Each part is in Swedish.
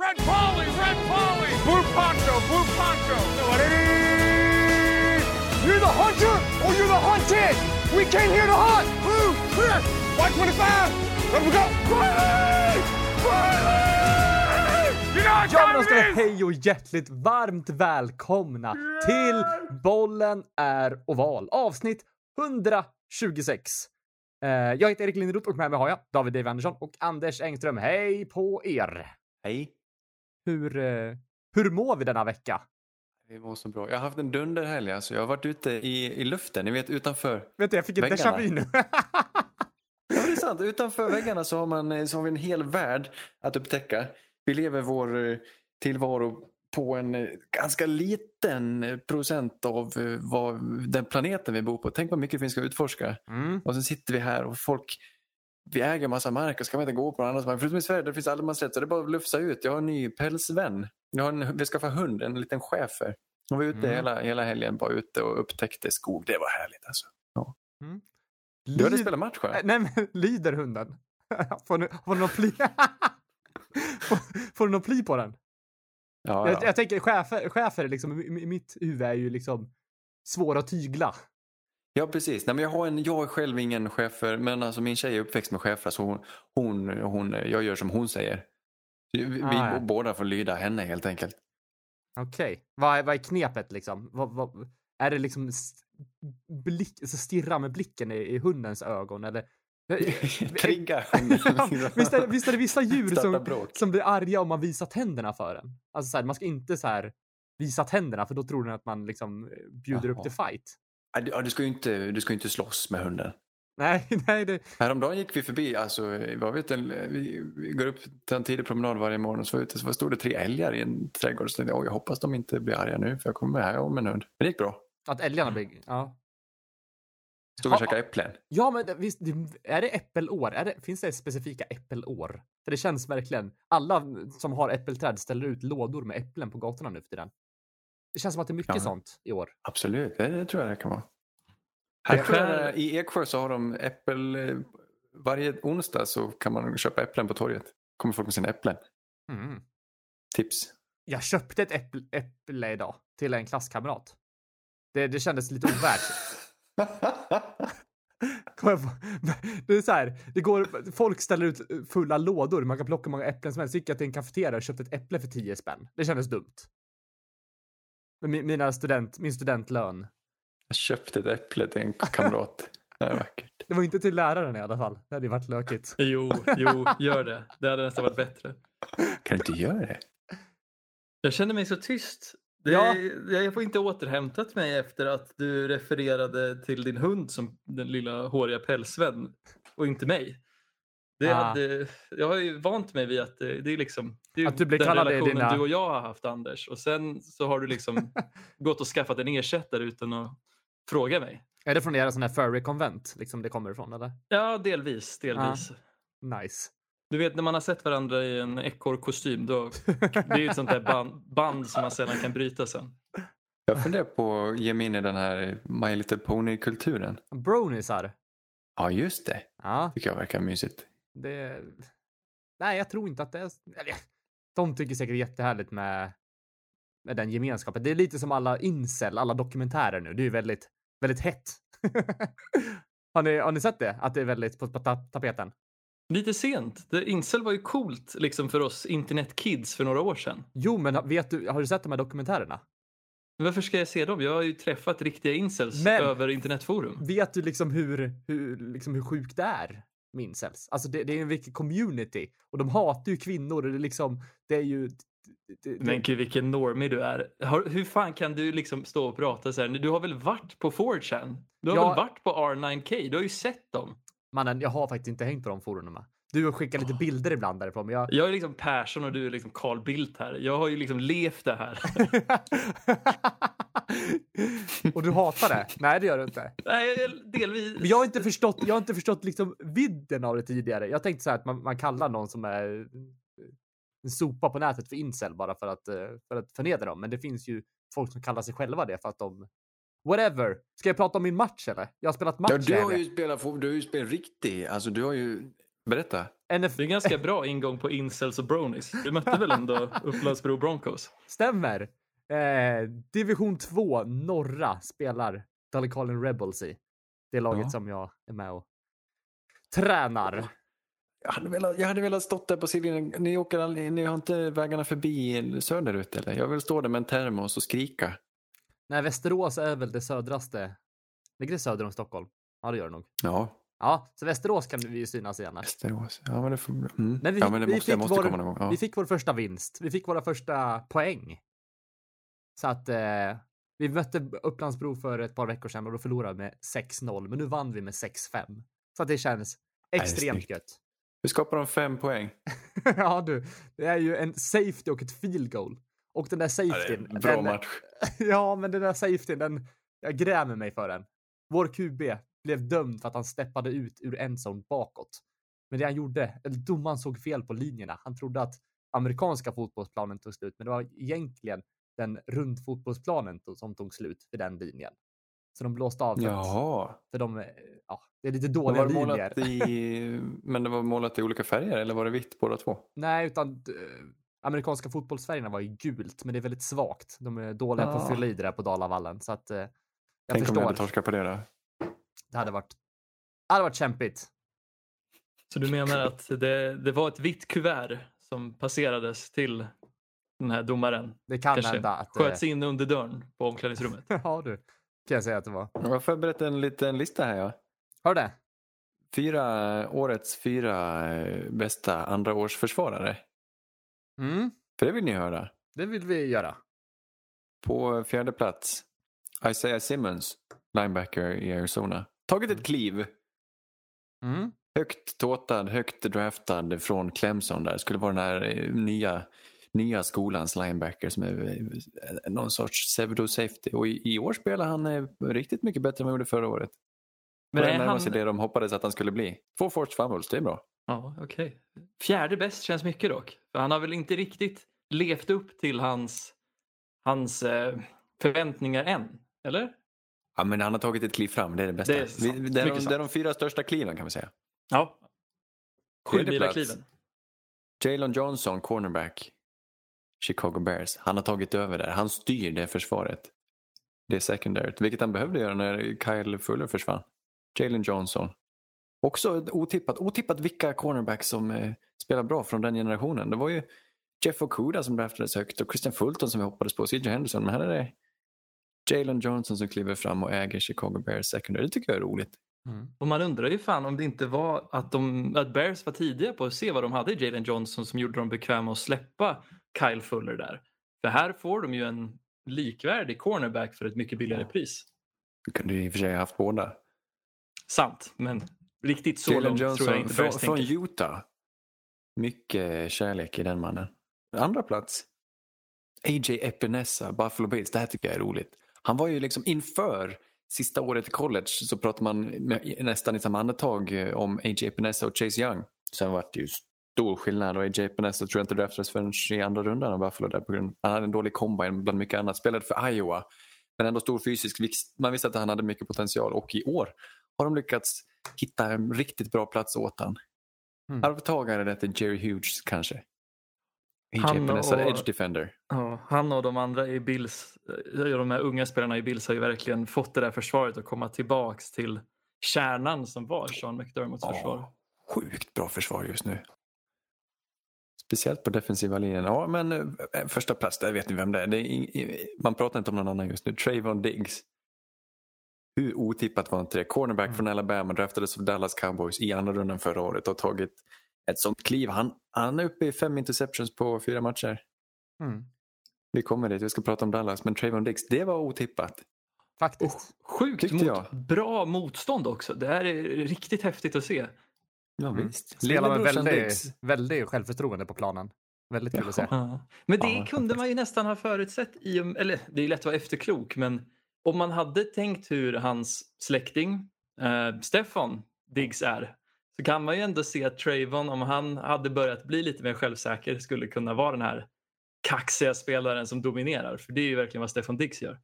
Red Polly, Red Polly, Blue Poncho, Blue Poncho. You're the hunter or you're the hunted! We came here to hunt! Blue, clear. White 25. Let we go. You know what Ja, men ska it is? hej och hjärtligt varmt välkomna till Bollen är oval. Avsnitt 126. Eh, jag heter Erik Linderoth och med mig har jag David Dave Andersson och Anders Engström. Hej på er! Hej. Hur, eh, hur mår vi denna vecka? Det var så bra. Jag har haft en dunderhelg. Alltså. Jag har varit ute i, i luften, ni vet utanför. Vet du, jag fick ett déjà vu nu. Ja, det är sant. Utanför väggarna så har, man, eh, så har vi en hel värld att upptäcka. Vi lever vår eh, tillvaro på en ganska liten procent av vad, den planeten vi bor på. Tänk vad mycket vi ska utforska. mm. Och så sitter vi här och folk vi äger massa mark och ska man inte gå på någon annans mark. Förutom i Sverige där finns allemansrätt så det är bara att lufsa ut. Jag har en ny pälsvän. Jag har en, vi skaffade hund, en liten schäfer. Hon var ute Mm. hela, hela helgen bara ute och upptäckte skog. Det var härligt alltså. Mm. Du hade Lid- spelat match? Eh, Nej, men lider hunden? får, du, får du någon pli? får, får du någon pli på den? Ja, Jag, ja. jag tänker chefer, chefer liksom, i, i mitt huvud är ju liksom svåra att tygla. Ja precis. Nej, men jag, har en, jag är själv ingen schäfer men alltså min tjej är uppväxt med schäfrar så hon, hon, hon, jag gör som hon säger. Vi, Ah, ja. båda får lyda henne helt enkelt. Okej. Vad, är- vad är knepet liksom? Vad, vad, är det liksom blick, så stirra med blicken i, i hundens ögon eller? Trigga hunden. Ja, visst, är, visst är det vissa djur som, som blir arga om man visar tänderna för den? Alltså så här, man ska inte så här visa tänderna för då tror den att man liksom eh, bjuder upp Jaha. till fight. Ja, du- ska ju inte, du ska inte slåss med hunden. Nej, nej, det, Häromdagen gick vi förbi, alltså, vad vet en, vi, vi går upp till en tidig promenad varje morgon och så var ute så stod det tre älgar i en trädgård. Så tänkte jag, "Oj, jag hoppas de inte blir arga nu för jag kommer här om en hund. Men det gick bra. att älgarna blir... Ja. Stod och käkade äpplen. Ja, men visst, är det äppelår? Är det, finns det specifika äppelår? För det känns verkligen, alla som har äppelträd ställer ut lådor med äpplen på gatorna nu för tiden. Det känns som att det är mycket Ja. sånt i år. Absolut, det, det tror jag det kan vara. Här skär- I Eksjö så har de äppel... eh, Varje onsdag så kan man köpa äpplen på torget. kommer folk med sina äpplen. Mm. Tips. Jag köpte ett äpple, äpple idag till en klasskamrat. Det, det kändes lite ovärt. Det är så här, det går, folk ställer ut fulla lådor, man kan plocka många äpplen som helst. Så gick jag till en kafeteria och köpte ett äpple för 10 spänn. Det kändes dumt. Men mi- mina student, min studentlön. Jag köpte ett äpple till en kamrat. Det är vackert. Det var inte till läraren i alla fall. Det hade ju varit lökigt. Jo, jo, gör det. Det hade nästan varit bättre. Kan du inte göra det? Jag känner mig så tyst. Det, Ja. Jag får inte återhämtat mig efter att du refererade till din hund som den lilla håriga pälsvän och inte mig. Det Ah. hade, jag har ju vant mig vid att det, det är liksom det är Att du blir den relationen dina- du och jag har haft Anders och sen så har du liksom gått och skaffat en ersättare utan att fråga mig. Är det från era sån här furry-konvent? Liksom det kommer ifrån, eller? Ja, delvis, delvis. Nice. Du vet när man har sett varandra i en ekorrkostym då det är ju ett sånt där band, band som man sällan kan bryta sen. Jag funderar på att ge mig in i den här My Little Pony-kulturen. Bronisar. Ja, just det. Ja, tycker jag verkar mysigt. Det... Nej, jag tror inte att det är... Eller, de tycker säkert jättehärligt med, med den gemenskapen. Det är lite som alla incel, alla dokumentärer nu. Det är ju väldigt, väldigt hett. har, ni, har ni sett det? Att det är väldigt på, på ta- tapeten? Lite sent. Det, incel var ju coolt liksom för oss internetkids för några år sedan. Jo, men vet du, har du sett de här dokumentärerna? Men varför ska jag se dem? Jag har ju träffat riktiga incels Men- över internetforum. Vet du liksom hur, hur, liksom hur sjukt det är incels? Alltså det, det är en vilken community och de hatar ju kvinnor och det är liksom, det är ju... Det, det, Men gud vilken normie du är. Har, hur fan kan du liksom stå och prata så här? Du har väl varit på 4chan? Du har Ja. väl varit på R9K? Du har ju sett dem. Mannen, jag har faktiskt inte hängt på de forumen. Du skickar lite bilder ibland därifrån, men jag... Jag är liksom Persson och du är liksom Carl Bildt här. Jag har ju liksom levt det här. och du hatar det? Nej, det gör du inte. Nej, delvis. Men jag har inte förstått, jag har inte förstått liksom vidden av det tidigare. Jag tänkte så här att man, man kallar någon som är en sopa på nätet för incel bara för att, eh, för att förnedra dem. Men det finns ju folk som kallar sig själva det för att de... Whatever. Ska jag prata om min match eller? Jag har spelat match Ja, du har ju spelat, du har ju spelat riktig, alltså du har ju Berätta. NF... Det är en ganska bra ingång på incels och bronies. Du mötte väl ändå Upplandsbro Broncos? Stämmer. Eh, Division 2 norra spelar Dalecarlian Rebels i. Det laget Ja. som jag är med och tränar. Jag hade velat, jag hade velat stått där på sidlinjen. Ni, åker aldrig, ni har inte vägarna förbi söderut eller? Jag vill stå där med en termos och skrika. Nej, Västerås är väl det södraste. Ligger det söder om Stockholm? Ja, det gör det nog. Ja, Ja, så Västerås kan vi ju synas igen. här. Västerås. Ja, men det, får, mm. Men vi, ja, men det vi, måste, fick måste vår, komma någon gång. Ja. vi fick vår första vinst. Vi fick våra första poäng. Så att eh, vi mötte Upplandsbro för ett par veckor sedan och då förlorade vi med 6-0. Men nu vann vi med 6-5. Så att det känns extremt snyggt. gött. Hur skapar de fem poäng? ja du, det är ju en safety och ett field goal. Och den där Ja, safetyn. en bra den, match. ja, men den där safetyn, den, jag grämer mig för den. Vår QB blev dömd för att han steppade ut ur endzone bakåt. Men det han gjorde, eller domaren såg fel på linjerna. Han trodde att amerikanska fotbollsplanen tog slut, men det var egentligen den rundfotbollsplanen som tog slut vid den linjen. Så de blåste av för, Jaha. för de, eh, ja, det är lite Men dåliga var det linjer. i, men det var målat i olika färger eller var det vitt båda två? Nej, utan eh, amerikanska fotbollsfärgerna var ju gult, men det är väldigt svagt. De är dåliga på att Ah. fylla i det där på Dalavallen, så att eh, jag Tänk om förstår. jag hade torskat på det då. Det hade varit, det hade varit kämpigt. Så du menar att det, det var ett vitt kuvert som passerades till den här domaren? Det kan Kanske hända att... eh, sköts in under dörren på omklädningsrummet? ja, du. Kan jag säga att det var. Jag har förberett en liten lista här. Ja. Har du det? Fyra, årets fyra eh, bästa andraårsförsvarare. Mm, För det vill ni höra. det vill vi göra. På fjärde plats, Isaiah Simmons, linebacker i Arizona. Tagit ett kliv. Mm. Högt tåtad, högt draftad från Clemson där. Skulle vara den här eh, nya, nya skolans linebacker som är eh, någon sorts pseudo safety. Och i, i år spelar han eh, riktigt mycket bättre än vad han gjorde förra året. Men Börjar är närma han... sig det de hoppades att han skulle bli. Två forced fumbles, det är bra. Ja, okej. Fjärde bäst känns mycket dock. För han har väl inte riktigt levt upp till hans, hans förväntningar än? Eller? Ja, men han har tagit ett kliv fram, det är det bästa. Det är sant. Vi- det, är de, det är de fyra största kliven kan vi säga. Ja. Tredje Sju mila plats. kliven. Jalen Johnson, cornerback. Chicago Bears. Han har tagit över där. Han styr det försvaret. Det är secondaryt, vilket han behövde göra när Kyle Fuller försvann. Jalen Johnson. Också otippat. Otippat vilka cornerbacks som eh, spelar bra från den generationen. Det var ju Jeff Okuda som draftades högt och Christian Fulton som vi hoppades på. CJ Henderson. Men här är det Jalen Johnson som kliver fram och äger Chicago Bears secondary. Det tycker jag är roligt. Mm. Och man undrar ju fan om det inte var att, de, att Bears var tidiga på att se vad de hade i Jalen Johnson som gjorde dem bekväma att släppa Kyle Fuller där. För här får de ju en likvärdig cornerback för ett mycket billigare pris. Du kunde ju i och för sig ha haft båda. Sant, men riktigt så Jalen långt tror jag Johnson inte från, Bears från tänker. Utah. Mycket kärlek i den mannen. Andra plats. AJ Epinesa, Buffalo Bills. Det här tycker jag är roligt. Han var ju liksom inför sista året i college så pratade man nästan i samma andetag eh, om AJ Epinesa och Chase Young. Sen var det ju stor skillnad och AJ Epinesa tror jag inte draftades förrän i andra rundan av Buffalo. Där på grund, han hade en dålig combine bland mycket annat. Spelade för Iowa. Men ändå stor fysisk. Man visste att han hade mycket potential och i år har de lyckats hitta en riktigt bra plats åt han. Mm. Arvtagare till Jerry Hughes kanske. Han Epinesa, och- edge defender. Ja, han och de andra i Bills, eh, de här unga spelarna i Bills har ju verkligen fått det där försvaret att komma tillbaks till kärnan som var Sean McDermotts försvar. Ja, sjukt bra försvar just nu. Speciellt på defensiva linjen. Ja, men eh, första plats, där vet ni vem det är. Det är man pratar inte om någon annan just nu. Trayvon Diggs. Hur otippat var inte det? Cornerback Mm. från Alabama draftades av Dallas Cowboys i andra rundan förra året och har tagit ett sånt kliv. Han, han är uppe i fem interceptions på fyra matcher. Mm. Vi kommer dit, vi ska prata om Dallas. Men Trayvon Diggs, det var otippat. Faktiskt. Sjukt Tyckte mot, jag. bra motstånd också. Det här är riktigt häftigt att se. Ja, Mm. visst. Spelar med väldigt, väldigt självförtroende på planen. Väldigt kul att se. Ja. Men det Ja, kunde man ju nästan ha förutsett. I, eller det är lätt att vara efterklok, men om man hade tänkt hur hans släkting eh, Stefan Diggs är så kan man ju ändå se att Trayvon, om han hade börjat bli lite mer självsäker, skulle kunna vara den här kaxiga spelaren som dominerar. För det är ju verkligen vad Stefan Diggs gör.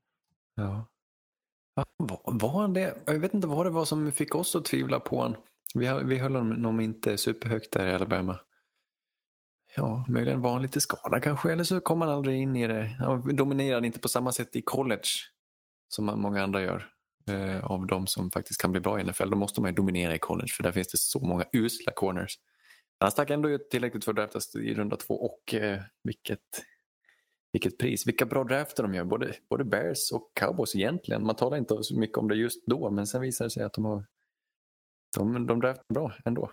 Ja. Ja, var, var han det? Jag vet inte vad det var som fick oss att tvivla på honom. Vi, vi höll honom inte superhögt där i Alabama. Ja, möjligen var han lite skadad kanske, eller så kom han aldrig in i det. Han dominerade inte på samma sätt i college som många andra gör. Eh, av de som faktiskt kan bli bra i NFL. Då måste man ju dominera i college för där finns det så många usla corners. Han stack ändå ut tillräckligt för att draftas i runda två och eh, vilket, vilket pris. Vilka bra drafter de gör, både, både Bears och Cowboys egentligen. Man talar inte så mycket om det just då men sen visar det sig att de har de, de draftar bra ändå.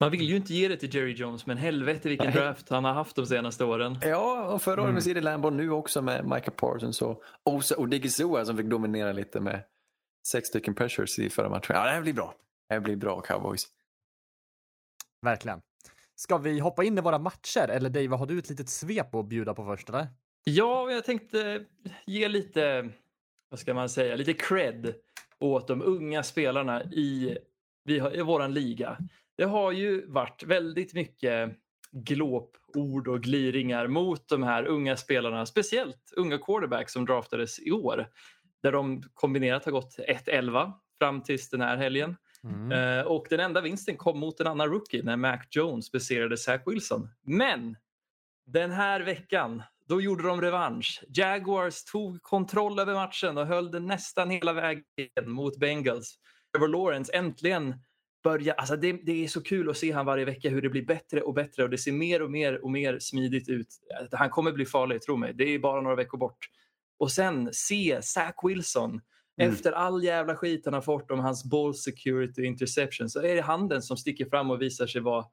Man vill ju inte ge det till Jerry Jones, men helvete vilken Nej. draft han har haft de senaste åren. Ja, och förra året Mm. med CeeDee Lamb och nu också med Micah Parsons och Osa Odigizua som fick dominera lite med sex stycken pressures i förra matchen. Ja, det här blir bra. Det här blir bra Cowboys. Verkligen. Ska vi hoppa in i våra matcher? Eller Dave, har du ett litet svep att bjuda på först eller? Ja, jag tänkte ge lite, vad ska man säga, lite cred åt de unga spelarna i, vi har, i våran liga. Det har ju varit väldigt mycket glåpord och gliringar mot de här unga spelarna, speciellt unga quarterbacks som draftades i år. Där de kombinerat har gått 1-11 fram tills den här helgen. Mm. Eh, och den enda vinsten kom mot en annan rookie när Mac Jones besegrade Zach Wilson. Men den här veckan, då gjorde de revansch. Jaguars tog kontroll över matchen och höll den nästan hela vägen mot Bengals. Trevor Lawrence äntligen börja, alltså det, det är så kul att se han varje vecka hur det blir bättre och bättre och det ser mer och mer och mer smidigt ut. Han kommer bli farlig, tro mig. Det är bara några veckor bort. Och sen se Zach Wilson Mm. efter all jävla skit han har fått om hans ball security interception så är det han den som sticker fram och visar sig vara...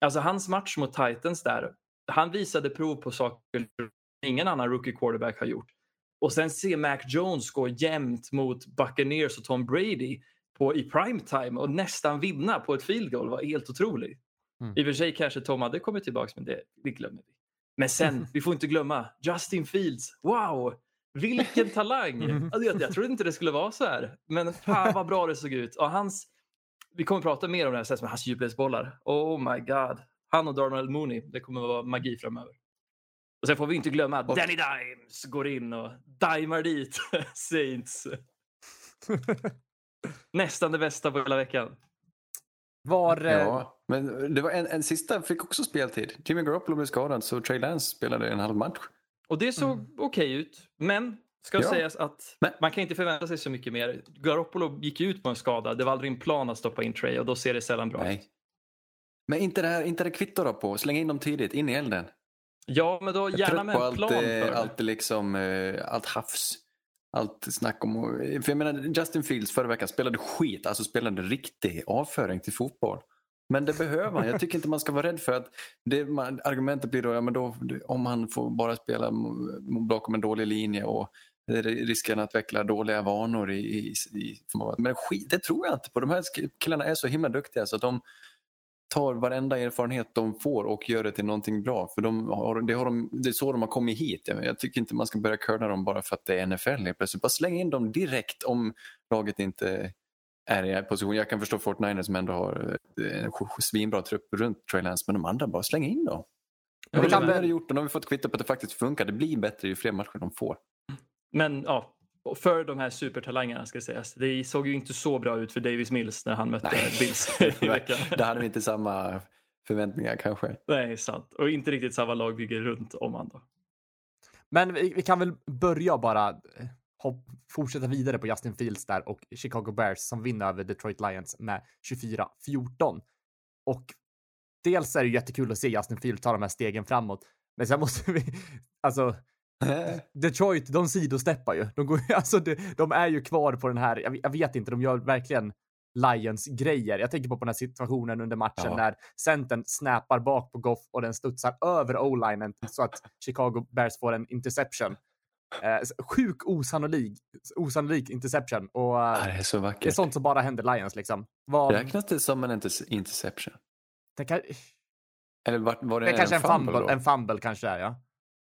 Alltså hans match mot Titans där, han visade prov på saker ingen annan rookie quarterback har gjort. Och sen se Mac Jones gå jämnt mot Buccaneers och Tom Brady på, i primetime och nästan vinna på ett field goal var helt otroligt. Mm. I och för sig kanske Tom hade kommit tillbaka men det, det glömmer vi. Men sen, vi får inte glömma Justin Fields. Wow! Vilken talang! Mm. Alltså, jag, jag trodde inte det skulle vara så här. Men fan vad bra det såg ut. Och hans, vi kommer prata mer om det här sen, men hans djupledsbollar. Oh my god. Han och Darnell Mooney, det kommer vara magi framöver. Och sen får vi inte glömma att Danny Dimes går in och dimar dit Saints. Nästan det bästa på hela veckan. Var... eh, Ja, men det var en, en sista fick också speltid. Jimmy Garoppolo blev skadad så Trey Lance spelade en halv match. Och det såg Mm. okej ut. Men ska Ja. sägas att Men- man kan inte förvänta sig så mycket mer. Garoppolo gick ut på en skada. Det var aldrig en plan att stoppa in Trey och då ser det sällan bra ut. Nej. Men inte det här inte det kvitto då på. Släng in dem tidigt, in i elden. Ja, men då gärna med en allt, plan för eh, det. allt, liksom, eh, allt hafs. Allt snack om... För jag menar, Justin Fields förra veckan spelade skit, alltså spelade riktig avföring till fotboll. Men det behöver man. Jag tycker inte man ska vara rädd för att det, man, argumentet blir då, ja, men då om han får bara spela bakom en dålig linje och riskerar risken att utveckla dåliga vanor i, i, i Men skit, det tror jag inte på. De här killarna är så himla duktiga så att de tar varenda erfarenhet de får och gör det till någonting bra. För de har, det, har de, det är så de har kommit hit. Jag, jag tycker inte man ska börja curla dem bara för att det är NFL plötsligt. Bara släng in dem direkt om laget inte är i position. Jag kan förstå Fortnite som ändå har eh, en svinbra trupp runt Trey Lance, men de andra bara släng in dem. Vi håller kan har det gjort och nu har vi fått kvitto på att det faktiskt funkar. Det blir bättre ju fler matcher de får. Men ja, för de här supertalangerna ska sägas. Det såg ju inte så bra ut för Davis Mills när han mötte Bills i veckan. Där hade vi inte samma förväntningar kanske. Nej, sant. Och inte riktigt samma lagbygge runt om han då. Men vi, vi kan väl börja bara eh, hopp, fortsätta vidare på Justin Fields där och Chicago Bears som vinner över Detroit Lions med 24-14. Och dels är det jättekul att se Justin Fields ta de här stegen framåt. Men sen måste vi, alltså Detroit, de sidosteppar ju. De, går, alltså, de, de är ju kvar på den här, jag, jag vet inte, de gör verkligen Lions-grejer. Jag tänker på, på den här situationen under matchen Ja. när centern snappar bak på Goff och den studsar över o-linen så att Chicago Bears får en interception. Eh, sjuk osannolik, osannolik interception och Ja, eh, det är så det är vackert. sånt som bara händer Lions liksom. Vad, Räknas det som en inter- interception? det, kan, Eller var, var det, det är kanske en fumble, då? en fumble kanske är, ja.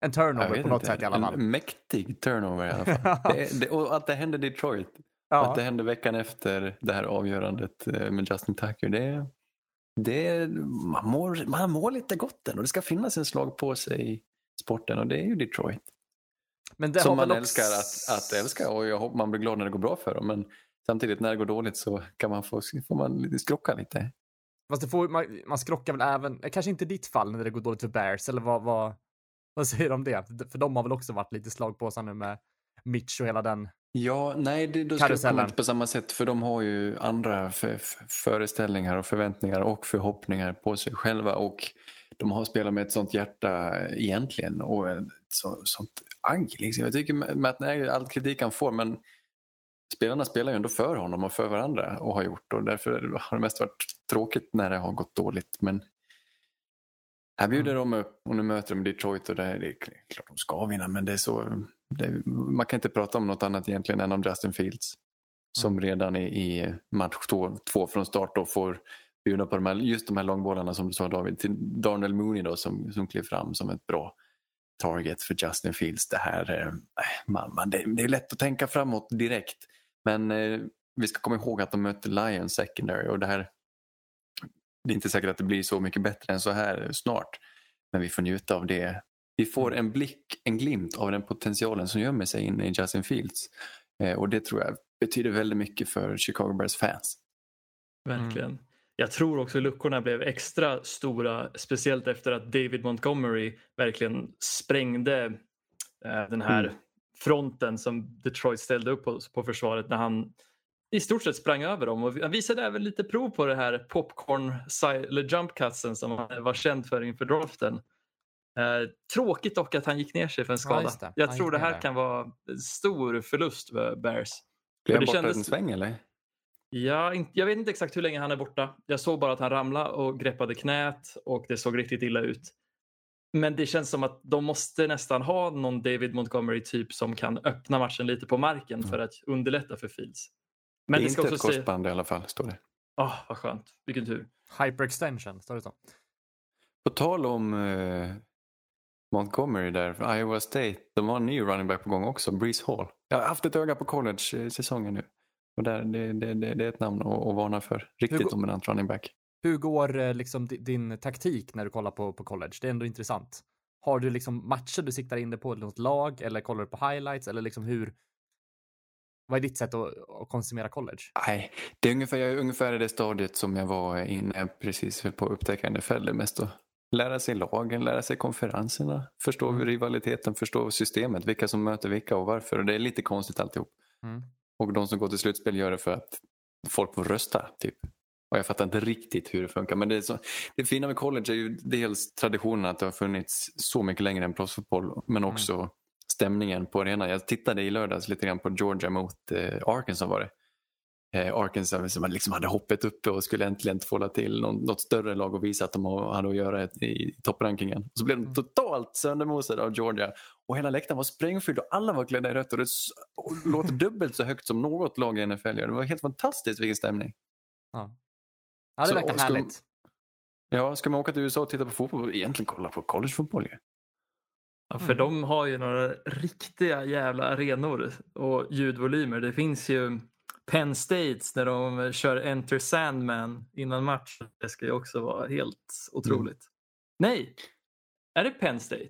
En turnover på något inte. sätt i alla fall. En mäktig turnover i alla fall. det, det, och att det hände Detroit. Ja. Att det hände veckan efter det här avgörandet eh, med Justin Tucker. Det, det, man, mår, man mår lite gott än och det ska finnas en slag på sig i sporten och det är ju Detroit. Men det som man väl älskar också- att, att älska och jag hoppas man blir glad när det går bra för dem. Men Samtidigt när det går dåligt så kan man få, får man skrocka lite. Fast det får, man, man skrockar väl även, kanske inte i ditt fall när det går dåligt för Bears, eller vad, vad, vad säger du om det? För de har väl också varit lite slag på sig nu med Mitch och hela den. Ja, nej, det, då ska komma inte på samma sätt för de har ju andra föreställningar och förväntningar och förhoppningar på sig själva och de har spelat med ett sånt hjärta egentligen och ett så, sånt agg. Liksom. Jag tycker Matt Nagy, all kritik han får men spelarna spelar ju ändå för honom och för varandra och har gjort och därför har det mest varit tråkigt när det har gått dåligt. Men här bjuder de upp och nu möter de Detroit och det är, det är klart de ska vinna men det är så det, man kan inte prata om något annat egentligen än om Justin Fields. Som redan i, i match två, två från start då får bjuda på de här, just de här långbollarna som du sa David. Till Darnell Mooney då som, som klev fram som ett bra target för Justin Fields. Det här, eh, man, man, det, det är lätt att tänka framåt direkt. Men eh, vi ska komma ihåg att de möter Lions secondary och det här det är inte säkert att det blir så mycket bättre än så här snart. Men vi får njuta av det. Vi får en blick, en glimt av den potentialen som gömmer sig inne i Justin Fields. Eh, och det tror jag betyder väldigt mycket för Chicago Bears fans. Verkligen. Jag tror också luckorna blev extra stora, speciellt efter att David Montgomery verkligen sprängde eh, den här Mm. fronten som Detroit ställde upp på, på försvaret när han i stort sett sprang över dem. Och han visade även lite prov på det här popcorn eller jump cutsen som han var känd för inför draften. Eh, tråkigt dock att han gick ner sig för en skada. det. Jag tror det här kan vara en stor förlust för Bears. Blev han borta kändes- en sväng eller? Ja, jag vet inte exakt hur länge han är borta. Jag såg bara att han ramlade och greppade knät och det såg riktigt illa ut. Men det känns som att de måste nästan ha någon David Montgomery typ som kan öppna matchen lite på marken för att underlätta för Fields. Men det det, är ska inte också ett korsband i alla fall, står det. Åh, vad skönt. Vilken tur. Hyperextension, står det så? På tal om eh, Montgomery där, Iowa State, de har en ny running back på gång också, Breeze Hall. Jag har haft ett öga på college-säsongen nu. Och där, det, det, det, det är ett namn att, att varna för. Riktigt går- dominant running back. Hur går eh, liksom di- din taktik när du kollar på, på college? Det är ändå intressant. Har du liksom matcher du siktar in dig på, något lag, eller kollar du på highlights, eller liksom hur? Vad är ditt sätt att, att konsumera college? Nej, det är ungefär, jag är ungefär i det stadiet som jag var inne precis på att upptäcka NFL. Det mest att lära sig lagen, lära sig konferenserna, förstå Mm. rivaliteten, förstå systemet, vilka som möter vilka och varför. Och det är lite konstigt alltihop. Mm. Och de som går till slutspel gör det för att folk får rösta. typ. Och jag fattar inte riktigt hur det funkar. Men det, är så, det fina med college är ju dels traditionen att det har funnits så mycket längre än proffsfotboll. Men också stämningen på arenan. Jag tittade i lördags lite grann på Georgia mot eh, Arkansas var det. Eh, Arkansas som liksom hade hoppet uppe och skulle äntligen tvåla till någon, något större lag och visa att de hade att göra ett, i topprankingen. Och så blev de Mm. totalt söndermosade av Georgia. Och hela läktaren var sprängfylld och alla var klädda i rött och det och låter dubbelt så högt som något lag i NFL gör. Det var helt fantastiskt vilken stämning. Ja, ja det Så, verkar och ska- härligt. Ja, ska man åka till USA och titta på fotboll, egentligen kolla på collegefotboll ju. Ja, för Mm. de har ju några riktiga jävla arenor och ljudvolymer. Det finns ju Penn States när de kör Enter Sandman innan match. Det ska ju också vara helt otroligt. Nej, är det Penn State?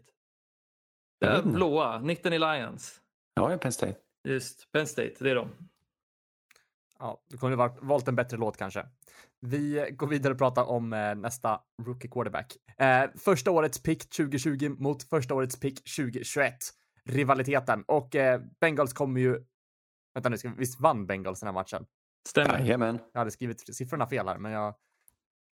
Det är blåa, Nittany Lions. Ja, det är Penn State. Just Penn State, det är de. Ja, du kunde ha valt en bättre låt kanske. Vi går vidare och pratar om eh, nästa rookie quarterback. Eh, första årets pick 2020 mot första årets pick 2021. Rivaliteten. Och eh, Bengals kommer ju... Vänta nu, visst vann Bengals den här matchen? Stämmer. Jajamän. Jag hade skrivit siffrorna fel här, men jag...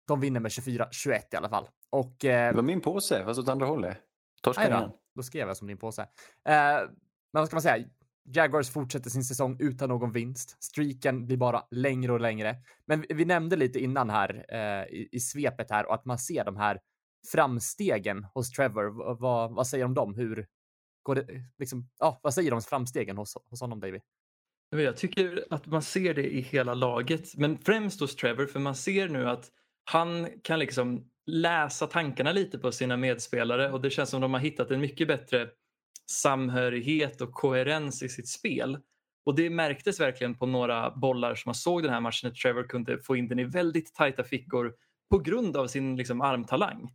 De vinner med 24-21 i alla fall. Och... Eh, Det var min påse, fast åt andra hållet. Torskade Nej då, då skrev jag som din påse. Eh, men vad ska man säga? Jaguars fortsätter sin säsong utan någon vinst. Streaken blir bara längre och längre. Men vi, vi nämnde lite innan här eh, i, i svepet här och att man ser de här framstegen hos Trevor. V- vad, vad säger du om dem? Hur går det? Liksom, ja, vad säger du om framstegen hos, hos honom, David? Jag tycker att man ser det i hela laget, men främst hos Trevor för man ser nu att han kan liksom läsa tankarna lite på sina medspelare och det känns som de har hittat en mycket bättre samhörighet och koherens i sitt spel. Och det märktes verkligen på några bollar som man såg den här matchen när Trevor kunde få in den i väldigt tajta fickor på grund av sin liksom, armtalang.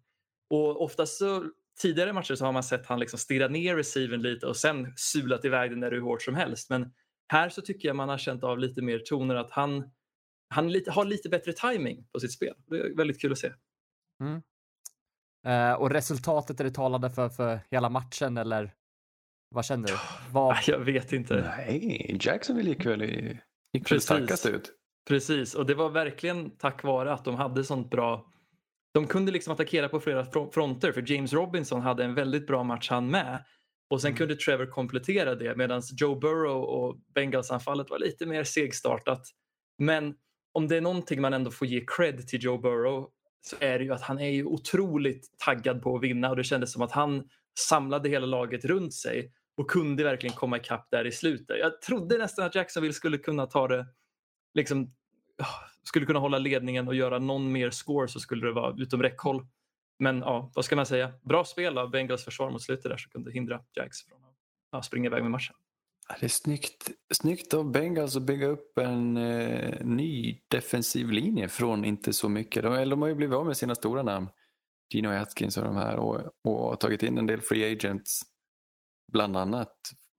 Och oftast så tidigare matcher så har man sett han liksom stirra ner receiven lite och sen sulat iväg den där hur hårt som helst. Men här så tycker jag man har känt av lite mer toner att han, han lite, har lite bättre timing på sitt spel. Det är väldigt kul att se. Eh, och resultatet är det talade för, för hela matchen eller vad känner du? Vad, Jag vet inte. Nej, Jacksonville gick väl, i, gick väl starkast ut. Precis, och det var verkligen tack vare att de hade sånt bra... De kunde liksom attackera på flera fro- fronter för James Robinson hade en väldigt bra match han med. Och sen Mm. kunde Trevor komplettera det medan Joe Burrow och Bengals-anfallet var lite mer segstartat. Men om det är någonting man ändå får ge cred till Joe Burrow så är det ju att han är ju otroligt taggad på att vinna och det kändes som att han samlade hela laget runt sig och kunde verkligen komma ikapp där i slutet. Jag trodde nästan att Jacksonville skulle kunna ta det liksom ah, skulle kunna hålla ledningen och göra någon mer score så skulle det vara utom räckhåll. Men ja, vad ska man säga? Bra spel av Bengals försvar mot slutet där som kunde hindra Jags från att ja, springa iväg med matchen. Det är snyggt, snyggt av Bengals att bygga upp en eh, ny defensiv linje från inte så mycket. De, de har ju blivit av med sina stora namn. Gino Atkins och de här och, och tagit in en del free agents. Bland annat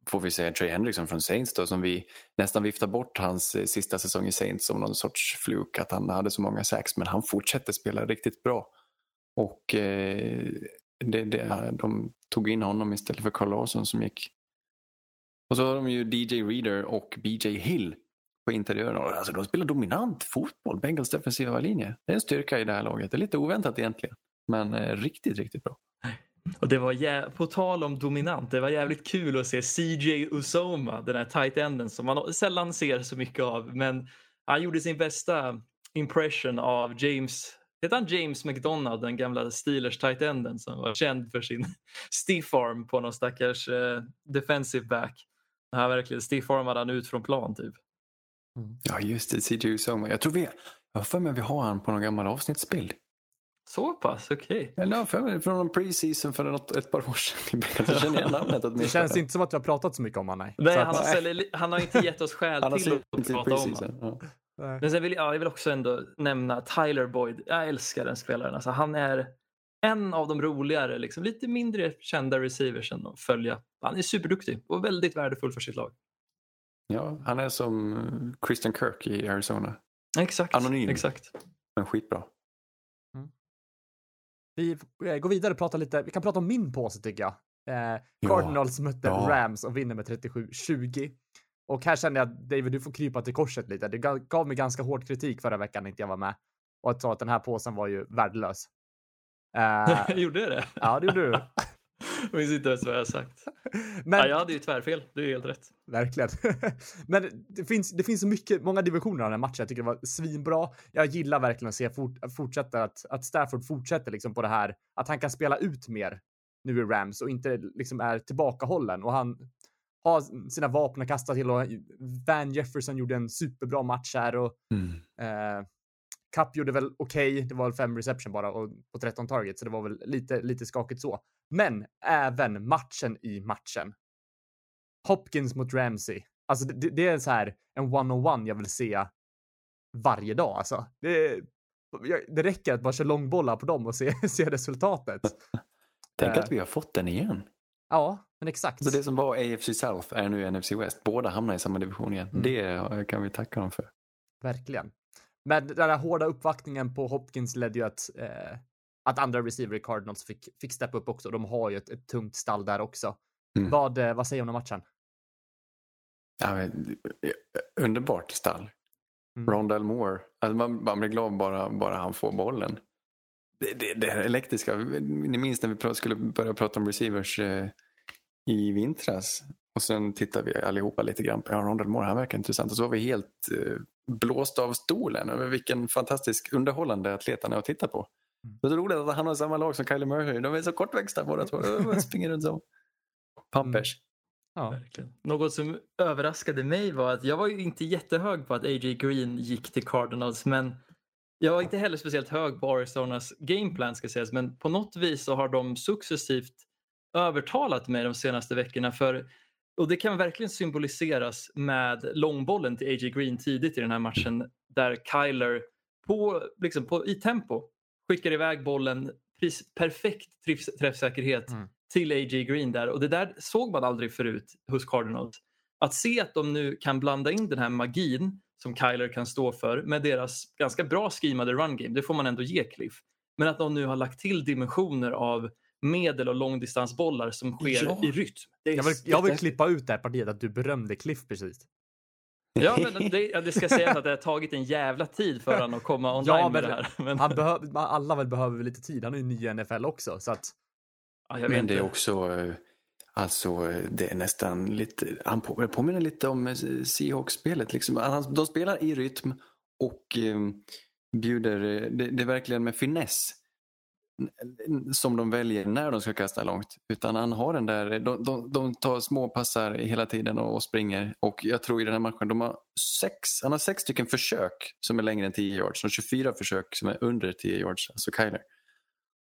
får vi säga Trey Hendrickson från Saints då, som vi nästan viftar bort hans eh, sista säsong i Saints som någon sorts fluk att han hade så många sacks men han fortsätter spela riktigt bra. Och eh, det, det, de tog in honom istället för Carl Larsson som gick och så har de ju DJ Reader och BJ Hill på interiören. Alltså de spelar dominant fotboll, Bengals defensiva linje. Det är en styrka i det här laget. Det är lite oväntat egentligen. Men eh, riktigt, riktigt bra. Och det var jä- på tal om dominant, det var jävligt kul att se CJ Usoma, den här tight enden som man sällan ser så mycket av. Men han gjorde sin bästa impression av James, heter han James McDonald, den gamla Steelers tight enden som var känd för sin stiff arm på någon stackars eh, defensive back. Han verkligen stiff-armade han ut från plan typ. Ja, just det. CJ Usoma. Jag tror vi... Jag har för mig vi har han på någon gammal avsnittsbild. Så pass, okej. Jag har för mig från någon preseason för något, ett par år sedan. Jag känner igen namnet det känns inte som att vi har pratat så mycket om honom. Nej. Nej, han, har, han har inte gett oss skäl till att prata om honom. Ja. Nej. Men sen vill jag, ja, jag vill också ändå nämna Tyler Boyd. Jag älskar den spelaren. Alltså, han är en av de roligare, liksom, lite mindre kända receivers att följa. Han är superduktig och väldigt värdefull för sitt lag. ja, han är som Christian Kirk i Arizona. Exakt. Anonym. Exakt. Men skitbra. Vi eh, går vidare och pratar lite. Vi kan prata om min påse tycker jag. Eh, Ja. Cardinals mötte Ja. Rams och vinner med 37-20. Och här kände jag att David, du får krypa till korset lite. Det gav- mig ganska hård kritik förra veckan när inte jag var med. Och att sa att den här påsen var ju värdelös. Eh, Gjorde jag det? ja, det gjorde du. Jag minns inte ens vad jag har sagt. Men, Ja, jag hade ju tvärfel. Du är helt rätt. Verkligen. Men det finns, det finns så mycket, många divisioner av den här matchen. Jag tycker det var svinbra. Jag gillar verkligen att se fort, fortsätta att, att Stafford fortsätter liksom på det här, att han kan spela ut mer nu i Rams och inte liksom är tillbakahållen och han har sina vapen att kasta till och Van Jefferson gjorde en superbra match här och eh, Cup gjorde väl okej. Det var väl fem reception bara och på 13 targets, så det var väl lite, lite skakigt så. Men även matchen i matchen. Hopkins mot Ramsey. Alltså det, det är så här en one-on-one jag vill se varje dag alltså. Det, det räcker att bara köra långbollar på dem och se, se resultatet. Tänk Eh. att vi har fått den igen. Ja, men exakt. Så det som var AFC South är nu NFC West. Båda hamnar i samma division igen. Mm. Det kan vi tacka dem för. Verkligen. Men den här hårda uppvaktningen på Hopkins ledde ju att, eh, att andra receiver i Cardinals fick, fick steppa upp också. De har ju ett, ett tungt stall där också. Mm. Vad, eh, vad säger du om matchen? Ja, men, eh, underbart stall. Mm. Rondell Moore. Alltså man, man blir glad bara, bara han får bollen. Det, det, det här elektriska. Ni minns när vi skulle börja prata om receivers eh, i vintras. Och sen tittar vi allihopa lite grann på ja, Rondell Moore. Han verkar intressant. Och så var vi helt eh, blåsta av stolen över vilken fantastisk underhållande atlet han är att titta på. Mm. Det är roligt att han har samma lag som Kylie Murray. De är så kortväxta båda två. De springer runt som pampers. Ja. Verkligen. Något som överraskade mig var att jag var ju inte jättehög på att A.J. Green gick till Cardinals men jag var inte heller speciellt hög på Arizonas gameplan ska sägas men på något vis så har de successivt övertalat mig de senaste veckorna för och det kan verkligen symboliseras med långbollen till A.J. Green tidigt i den här matchen där Kyler på, liksom på, i tempo skickar iväg bollen pris, perfekt träff, träffsäkerhet Mm. till A.J. Green där och det där såg man aldrig förut hos Cardinals. att se att de nu kan blanda in den här magin som Kyler kan stå för med deras ganska bra skimade run game, det får man ändå ge Cliff. Men att de nu har lagt till dimensioner av medel och långdistansbollar som sker Ja. i rytm. Jag vill, jag vill klippa ut det här partiet att du berömde Cliff precis. Ja, men det, ja, det ska sägas att det har tagit en jävla tid för honom att komma online Ja, med men det här. Men, Han behöver, alla väl behöver lite tid. Han är ju ny i NFL också, så att ja, jag vet Men det är också, eh, alltså eh, det är nästan lite, han på- påminner lite om eh, Seahawks-spelet. Liksom. Han- De spelar i rytm och eh, bjuder, det, det är verkligen med finess som de väljer när de ska kasta långt. Utan han har den där, de, de, de tar små passar hela tiden och, och springer. Och jag tror i den här matchen, de har sex, han har sex stycken försök som är längre än 10 yards och 24 försök som är under 10 yards, alltså Kyler.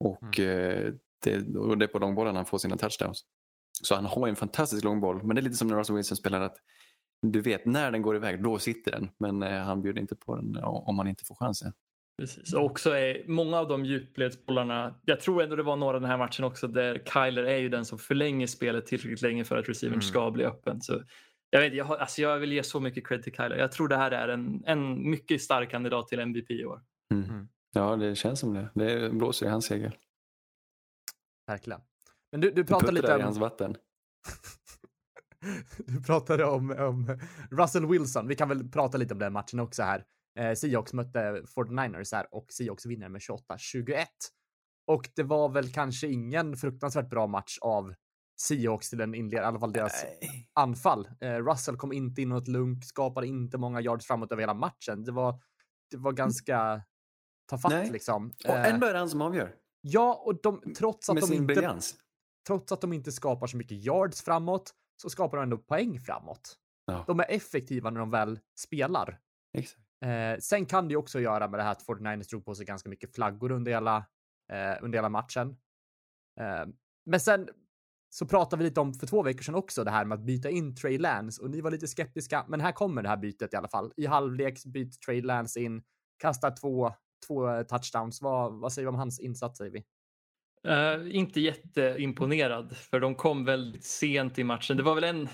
Och, eh, det, och det är på långbollen han får sina touchdowns. Så han har en fantastisk långboll, men det är lite som när Russell Wilson spelar att du vet när den går iväg, då sitter den. Men eh, han bjuder inte på den om man inte får chansen. Precis. Och också är många av de djupledsbollarna, jag tror ändå det var några den här matchen också där Kyler är ju den som förlänger spelet tillräckligt länge för att receivern Mm. ska bli öppen. Så jag, vet, jag, har, alltså jag vill ge så mycket cred till Kyler. Jag tror det här är en, en mycket stark kandidat till MVP i år. Mm. Ja, det känns som det. Det blåser i hans segel. verkligen. Men du, du Du pratade puttar lite där i om... hans vatten. du pratade om, om Russell Wilson. Vi kan väl prata lite om den matchen också här. Eh, Seahawks mötte 49ers här och Seahawks vinner med 28-21. Och det var väl kanske ingen fruktansvärt bra match av Seahawks till en inledning, i alla fall deras Nej. anfall. Eh, Russell kom inte in något lugnt, skapade inte många yards framåt över hela matchen. Det var, det var ganska ta fatt Nej. liksom. Och Eh, ändå är det han som avgör. ja, och de, trots att Med de sin inte briljans. trots att de inte skapar så mycket yards framåt så skapar de ändå poäng framåt. Ja. De är effektiva när de väl spelar. Exakt. Eh, sen kan det ju också göra med det här att 49ers drog på sig ganska mycket flaggor under hela, eh, under hela matchen. Eh, men sen så pratade vi lite om för två veckor sedan också det här med att byta in Trey Lance och ni var lite skeptiska. Men här kommer det här bytet i alla fall. I halvlek byter Trey Lance in, kastar två, två touchdowns. Vad, vad säger vi om hans insats, säger vi? Eh, inte jätteimponerad för de kom väldigt sent i matchen. Det var väl en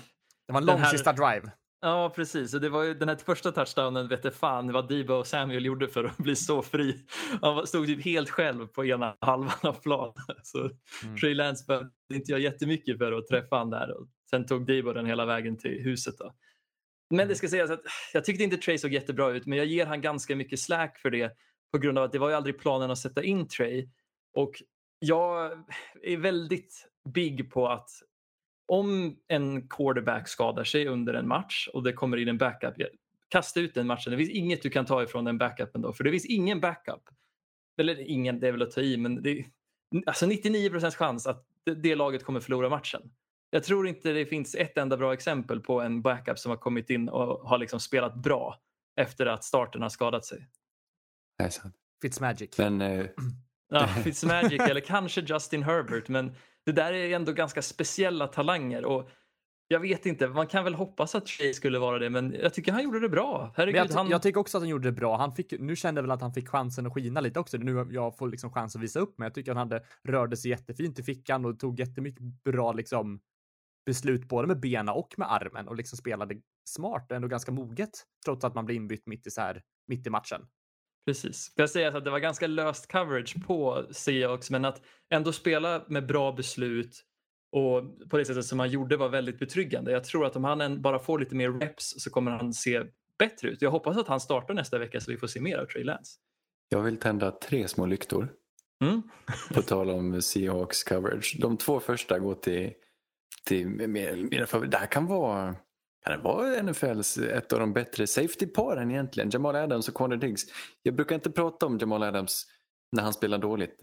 Det var en lång här- sista drive. Ja, precis. Och det var ju den här första touchdownen vet jag fan vad Debo och Samuel gjorde för att bli så fri. Han stod typ helt själv på ena halvan av planen. Så Mm. Trey Lance behövde inte göra jättemycket för att träffa han där. Och sen tog Debo den hela vägen till huset. Då. Men det ska sägas att jag tyckte inte Trey såg jättebra ut, men jag ger han ganska mycket slack för det på grund av att det var ju aldrig planen att sätta in Trey. Och jag är väldigt big på att om en quarterback skadar sig under en match och det kommer in en backup, kasta ut den matchen. Det finns inget du kan ta ifrån den backupen då, för det finns ingen backup. Eller ingen, det är väl att ta i, men det är alltså 99% chans att det, det laget kommer förlora matchen. Jag tror inte det finns ett enda bra exempel på en backup som har kommit in och har liksom spelat bra efter att starten har skadat sig. Det är sant. Fitzmagic. Men eh, Ja, Fitzmagic eller kanske Justin Herbert, men det där är ändå ganska speciella talanger och jag vet inte, man kan väl hoppas att Trey skulle vara det, men jag tycker han gjorde det bra. Herregud, jag, han... jag tycker också att han gjorde det bra. Han fick, nu kände jag väl att han fick chansen att skina lite också. Nu jag får liksom chans att visa upp mig. Jag tycker han hade, rörde sig jättefint i fickan och tog jättemycket bra liksom, beslut både med benen och med armen och liksom spelade smart och ändå ganska moget trots att man blir inbytt mitt i, så här, mitt i matchen. Precis. Jag säga att det var ganska löst coverage på Seahawks, men att ändå spela med bra beslut och på det sättet som han gjorde var väldigt betryggande. Jag tror att om han bara får lite mer reps så kommer han se bättre ut. Jag hoppas att han startar nästa vecka så vi får se mer av Trey Lance. jag vill tända tre små lyktor. Mm. På tal om Seahawks coverage. De två första går till, till mina favoriter. Det här kan vara, kan det vara NFLs ett av de bättre safety-paren egentligen. Jamal Adams och Connor Diggs. Jag brukar inte prata om Jamal Adams när han spelar dåligt.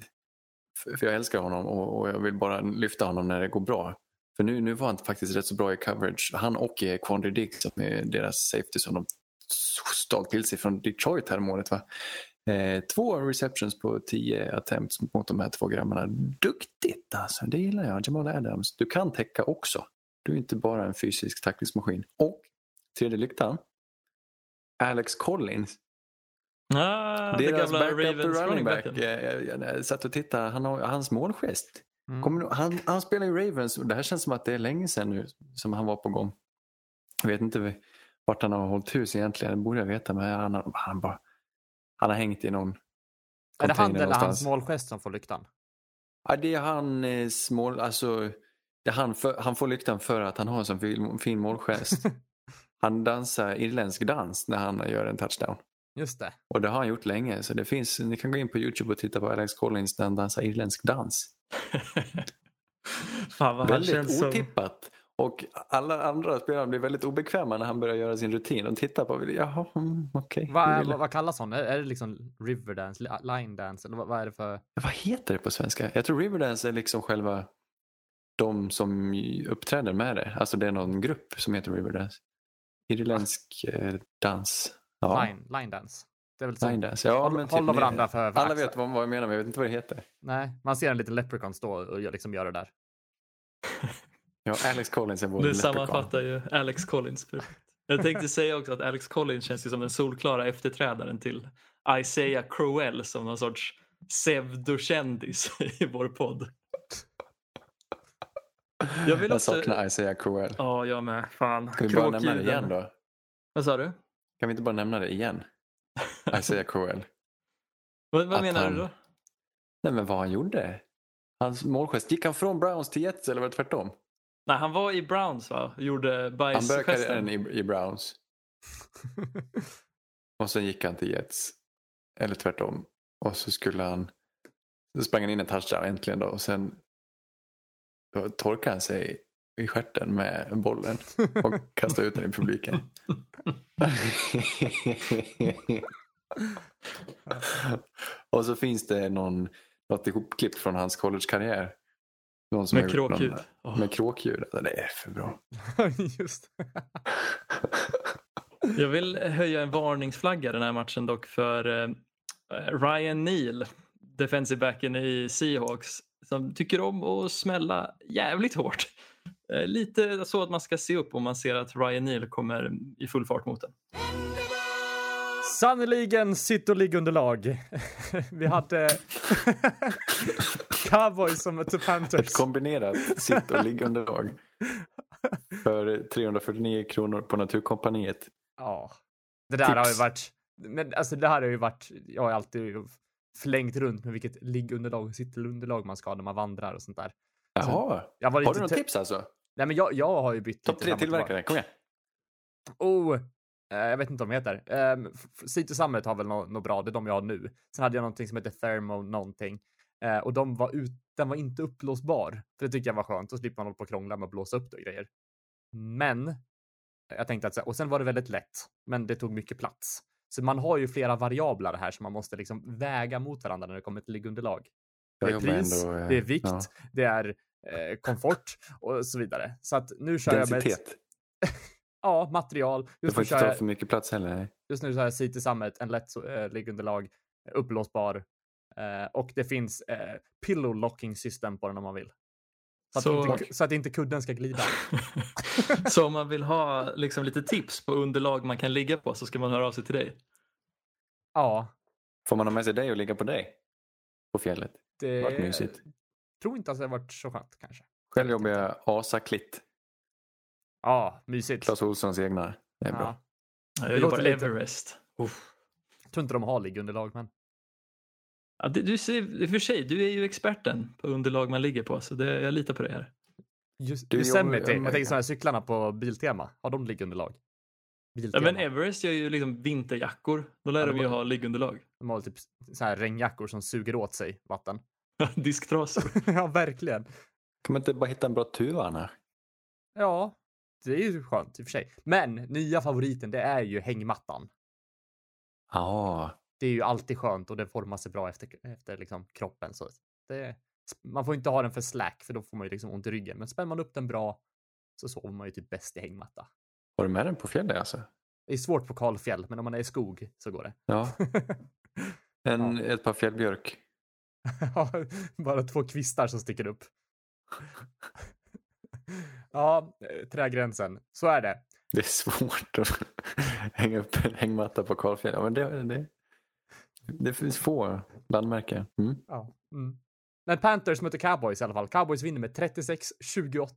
För, jag älskar honom och, jag vill bara lyfta honom när det går bra. För nu, nu var han faktiskt rätt så bra i coverage. Han och eh, Quandry Diggs som är deras safety som de stal till sig från Detroit här va. Eh, två receptions på tio attempts mot de här två grabbarna. Duktigt alltså, det gillar jag. Jamal Adams. Du kan täcka också. Du är inte bara en fysisk tacklingsmaskin. Och tredje lyktan. Alex Collins. Ah, det Deras gamla Ravens running back. backen. Eh, Jag, satt och tittade. Han har, hans målgest. Mm. Kommer, du- han, han spelar i Ravens och det här känns som att det är länge sedan nu som han var på gång. Jag vet inte vart han har hållit hus egentligen. Det borde jag veta. Men han har, han bara, han har hängt i någon Är det han eller hans målgest som får lyktan? Ja, det är han eh, smål, alltså, han, för, han får lyktan för att han har en sån fin, fin målgest. han dansar irländsk dans när han gör en touchdown. Just det. Och det har han gjort länge. Så det finns, ni kan gå in på Youtube och titta på Alex Collins när han dansar irländsk dans. Fan vad han väldigt känns som... otippat. Och alla andra spelare blir väldigt obekväma när han börjar göra sin rutin. De tittar på. Jaha, mm, okej. Vad, är, ville- vad, vad kallas hon? Är, är det liksom Riverdance, li- line dance eller vad, vad är det för? Vad heter det på svenska? Jag tror Riverdance är liksom själva de som uppträder med det. Alltså det är någon grupp som heter Riverdance. Irländsk eh, dans. Ja, Line, line dance. Det är väl line dance. Ja, Håll- men typ håller varandra för- för Alla axlar. vet vad, vad jag menar men jag vet inte vad det heter. Nej, man ser en liten leprechaun stå och liksom gör det där. Ja, Alex Collins är vår leprechaun. sammanfattar ju Alex Collins perfekt. Jag tänkte säga också att Alex Collins känns ju som den solklara efterträdaren till Isaiah Crowell som någon sorts pseudokändis i vår podd. Jag vill Jag också... saknar Isaiah Crowell. Ja, jag med. Fan. Kan vi bara nämna det igen då? Vad sa du? Kan vi inte bara nämna det igen? Isaiah Crowell. Vad, vad menar han- du då? Nej men vad han gjorde? Hans målgest. Gick han från Browns till Jets eller var det tvärtom? Nej, han var i Browns va? Gjorde Han började karriären bajsgesten. i, i Browns. Och sen gick han till Jets. Eller tvärtom. Och så skulle han... Så sprang han in en touchdown äntligen då. Och sen då torkade han sig i stjärten med bollen. Och kastade ut den i publiken. och så finns det någon, något ihopklippt från hans collegekarriär. Någon som Med kråkljud. Någon. Med kråkljud. Alltså, det är för bra. Just. Jag vill höja en varningsflagga den här matchen dock för eh, Ryan Neal, defensive backen i Seahawks, som tycker om att smälla jävligt hårt. Eh, lite så att man ska se upp om man ser att Ryan Neal kommer i full fart mot den. Sannerligen sitt och liggunderlag. Vi hade Cowboys som Ett Panthers. kombinerat sitt och liggunderlag. För 349 kronor på Naturkompaniet. Ja, det där har ju Tips. varit. Men alltså det här har ju varit. Jag har alltid flängt runt med vilket liggunderlag och sittunderlag man ska ha när man vandrar och sånt där. Jaha, Jag var har du te- tips alltså? Nej, men jag, jag har ju bytt Topp tre och tillverkare, kom igen. Oh, eh, jag vet inte vad de heter. Um, City Summit har väl något nå bra, det är de jag har nu. Sen hade jag någonting som heter Thermo någonting. Eh, och de var ut, den var inte upplåsbar. För det tycker jag var skönt, då slipper man hålla på och krångla med att blåsa upp det och grejer. Men, jag tänkte att, och sen var det väldigt lätt, men det tog mycket plats. Så man har ju flera variabler här som man måste liksom väga mot varandra när det kommer till liggunderlag. Det är pris, ändå, eh, det är vikt, ja. det är eh, komfort och så vidare. Så att nu kör jag med ett, Densitet. ja, material. Det Just får nu, inte ta jag, för mycket plats heller. nej. just nu så har jag City Summit, en lätt äh, liggunderlag, upplåsbar eh, och det finns eh, pillow locking system på den om man vill. Så att, Så- inte, så att inte kudden ska glida. Så om man vill ha liksom, lite tips på underlag man kan ligga på så ska man höra av sig till dig. Ja, Får man ha med sig dig och ligga på dig? På fjället? det Vart mysigt. tror inte att det har varit så skönt kanske. Själv jobbar jag Asa-klitt. Ja, mysigt. Clas Ohlsons egna. Det är bra. Ja. Jag Det jobbar Everest. Uff. Jag tror inte de har liggunderlag, men Ja, det- du ser, för sig, du är ju experten på underlag man ligger på så det, jag litar på det här. just Du Yosemite, jobbar- jag tänker sådana här cyklarna på Biltema, har de liggunderlag? Ja, men Everest gör ju liksom vinterjackor. Då lär Ja, det de ju ha liggunderlag. De har typ så här regnjackor som suger åt sig vatten. Disktrasor. ja, verkligen. Kan man inte bara hitta en bra tuva Anna? Ja, det är ju skönt i och för sig. Men nya favoriten, det är ju hängmattan. Ja, Det är ju alltid skönt och det formar sig bra efter, efter liksom kroppen. Så det, man får inte ha den för slack för då får man ju liksom ont i ryggen. Men spänner man upp den bra så sover man ju typ bäst i hängmatta. har du med den på fjället alltså? Det är svårt på kalfjäll, men om man är i skog så går det. Ja, en, ett par fjällbjörk. Ja, Bara två kvistar som sticker upp. ja, eh, trägränsen. Så är det. Det är svårt att hänga upp en hängmatta på kalfjäll. Ja, men det, det, det finns få landmärken. Mm. Ja. Mm. Men Panthers möter Cowboys i alla fall. Cowboys vinner med 36-28.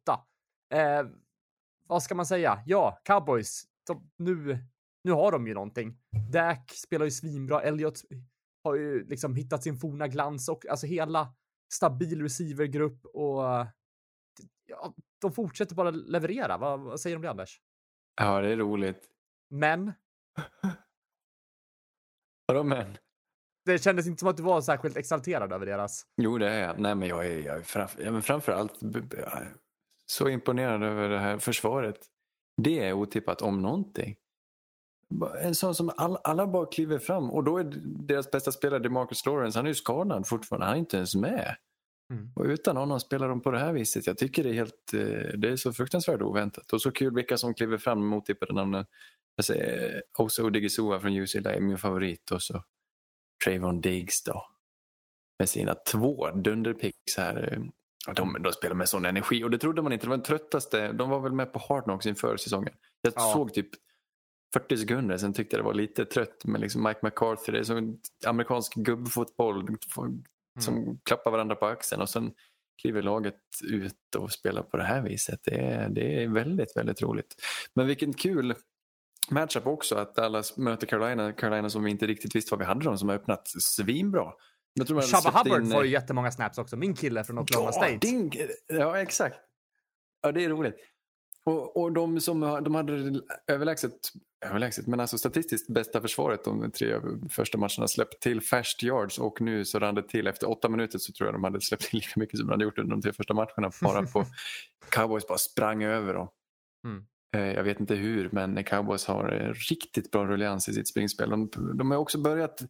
Eh, vad ska man säga? Ja, cowboys. De, nu, nu har de ju någonting. Dak spelar ju svinbra. Elliot har ju liksom hittat sin forna glans och alltså hela stabil receivergrupp och ja, de fortsätter bara leverera. Vad, vad säger du om det Anders? Ja, det är roligt. Men Vadå men? Det kändes inte som att du var särskilt exalterad över deras. Jo, det är jag. Nej, men jag är, jag är framför, ja, men framförallt så imponerad över det här försvaret. Det är otippat om någonting. En sån som all, alla bara kliver fram och då är deras bästa spelare DeMarcus Lawrence, han är ju skadad fortfarande, han är inte ens med. Mm. Och utan honom spelar de på det här viset. Jag tycker det är helt, eh, det är så fruktansvärt oväntat. Och så kul vilka som kliver fram med otippade namnen. Jag säger Oso Odigizua från UCLA är min favorit och så Trayvon Diggs då. Med sina två dunderpicks här. de, de spelar med sån energi och det trodde man inte. Det var den tröttaste. De var väl med på Hard Knocks inför säsongen. Jag Ja. såg typ 40 sekunder, sen tyckte jag det var lite trött med liksom Mike McCarthy. Det är som amerikansk gubbfotboll som klappar varandra på axeln och sen kliver laget ut och spelar på det här viset. Det är, det är väldigt, väldigt roligt. Men vilken kul matchup också att Dallas möter Carolina. Carolina som vi inte riktigt visste vad vi hade dem som har öppnat svinbra. Jag tror Shabba Hubbard in, får eh, ju jättemånga snaps också. Min kille från Oklahoma Ja, State. din, ja, exakt. Ja, det är roligt. Och, och de som de hade överlägset, överlägset, men alltså statistiskt bästa försvaret de tre första matcherna släppt till fast yards och nu så rann det till efter åtta minuter så tror jag de hade släppt till lika mycket som de hade gjort under de tre första matcherna. Bara på cowboys bara sprang över dem. Mm. Eh, Jag vet inte hur, men cowboys har eh, riktigt bra ruljans i sitt springspel. De, de har också börjat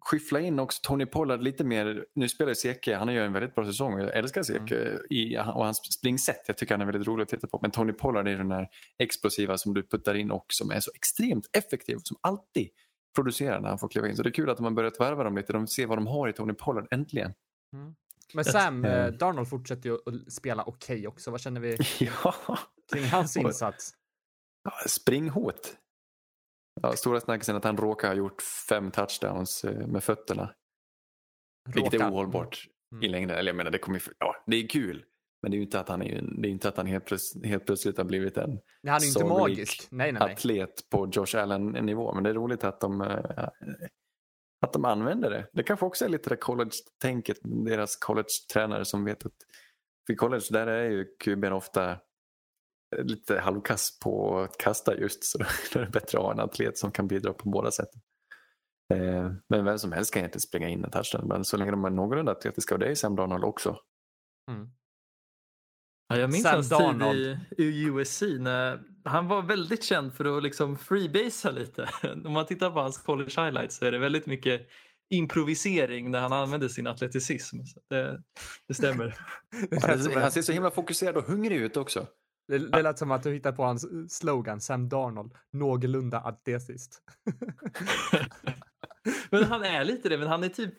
skyffla in också Tony Pollard lite mer. Nu spelar Seke, han gör en väldigt bra säsong. Jag älskar Seke i, och hans springsätt. Jag tycker han är väldigt rolig att titta på. Men Tony Pollard är den där explosiva som du puttar in och som är så extremt effektiv. Som alltid producerar när han får kliva in. Så det är kul att de har börjat värva dem lite. De ser vad de har i Tony Pollard, äntligen. Men Sam eh, Darnold fortsätter ju att spela okej också. Vad känner vi Ja, kring hans insats? springhot. Ja, stora snackisen att han råkar ha gjort fem touchdowns eh, med fötterna. Vilket är ohållbart Mm. i längden. Eller jag menar, det, kommer, ja, det är kul. Men det är ju inte att han, är, det är inte att han helt, plöts, helt plötsligt har blivit en Nej, han är inte magisk. Nej, nej, nej. atlet på Josh Allen-nivå. Men det är roligt att de, eh, att de använder det. Det kanske också är lite det college-tänket. Deras college-tränare som vet att för college där är ju QB'n ofta lite halvkass på att kasta just. Så då är det bättre att ha en atlet som kan bidra på båda sätten. Eh, Men vem som helst kan inte springa in en touchdown. Men så länge de är någorlunda atletiska och det är Sam Darnold också. Mm. Ja, jag minns Sam hans tid Darnold. i, i USC. När han var väldigt känd för att liksom freebasea lite. Om man tittar på hans college highlights så är det väldigt mycket improvisering när han använder sin atleticism. Så det, det stämmer. Han ser så himla fokuserad och hungrig ut också. Det, det lät som att du hittade på hans eh, slogan, Sam Darnold, någorlunda atletiskt. Men han är lite det, men han är typ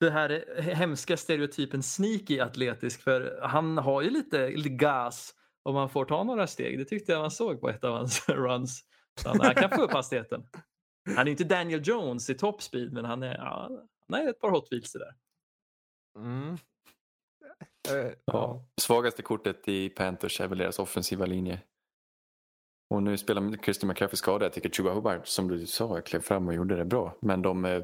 den här hemska stereotypen sneaky atletisk för han har ju lite, lite gas om man får ta några steg. Det tyckte jag man såg på ett av hans runs. Så han, han kan få upp hastigheten. Han är inte Daniel Jones i top speed men han är, ja, han är ett par hot wheels där. Mm. Eh, Ja. Svagaste kortet i Panthers är väl deras offensiva linje. Och nu spelar Christian McCaffrey skadad. Jag tycker Chuba Hubbard, som du sa, klev fram och gjorde det bra. Men de, eh,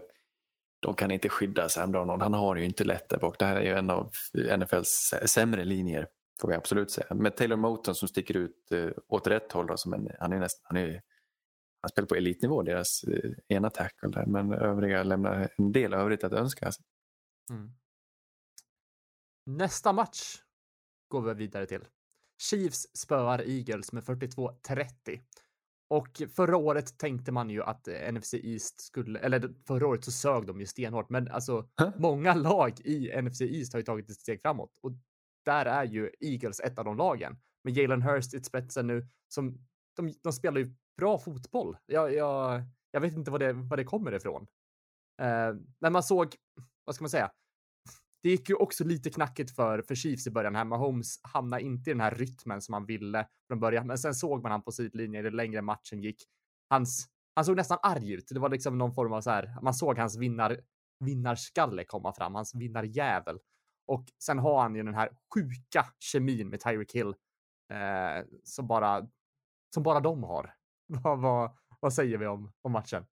de kan inte skydda Sam Darnold. Han har ju inte lätt där bak. Det här är ju en av NFLs sämre linjer, får vi absolut säga. Med Taylor Moton som sticker ut eh, åt rätt håll. Då, som en, han, är nästan, han, är, han spelar på elitnivå, deras ena tackle där. Men övriga lämnar en del övrigt att önska. Alltså. Mm. Nästa match går vi vidare till. Chiefs spöar Eagles med 42-30. Och förra året tänkte man ju att eh, NFC East skulle, eller förra året så sög de ju stenhårt, men alltså Huh? många lag i NFC East har ju tagit ett steg framåt och där är ju Eagles ett av de lagen med Jalen Hurst i spetsen nu som de, de spelar ju bra fotboll. Jag, jag, jag vet inte vad det, vad det kommer ifrån. Eh, men man såg, vad ska man säga? Det gick ju också lite knackigt för, för Chiefs i början här. Mahomes hamnade inte i den här rytmen som han ville från början, men sen såg man han på sidlinjen ju längre matchen gick. Hans, han såg nästan arg ut. Det var liksom någon form av så här, man såg hans vinnar, vinnarskalle komma fram, hans vinnarjävel. Och sen har han ju den här sjuka kemin med Tyreek Hill eh, som bara som bara de har. Vad, vad, vad säger vi om, om matchen?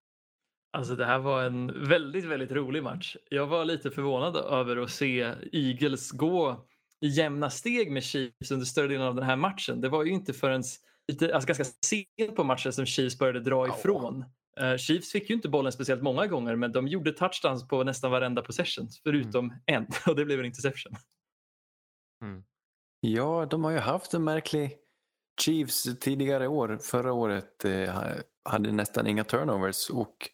Alltså det här var en väldigt, väldigt rolig match. Jag var lite förvånad över att se Eagles gå i jämna steg med Chiefs under större delen av den här matchen. Det var ju inte förrän lite, alltså ganska sent på matchen som Chiefs började dra ifrån. Uh, Chiefs fick ju inte bollen speciellt många gånger men de gjorde touchdowns på nästan varenda possession förutom mm. en och det blev en interception. Mm. Ja, de har ju haft en märklig Chiefs tidigare år. Förra året eh, hade nästan inga turnovers och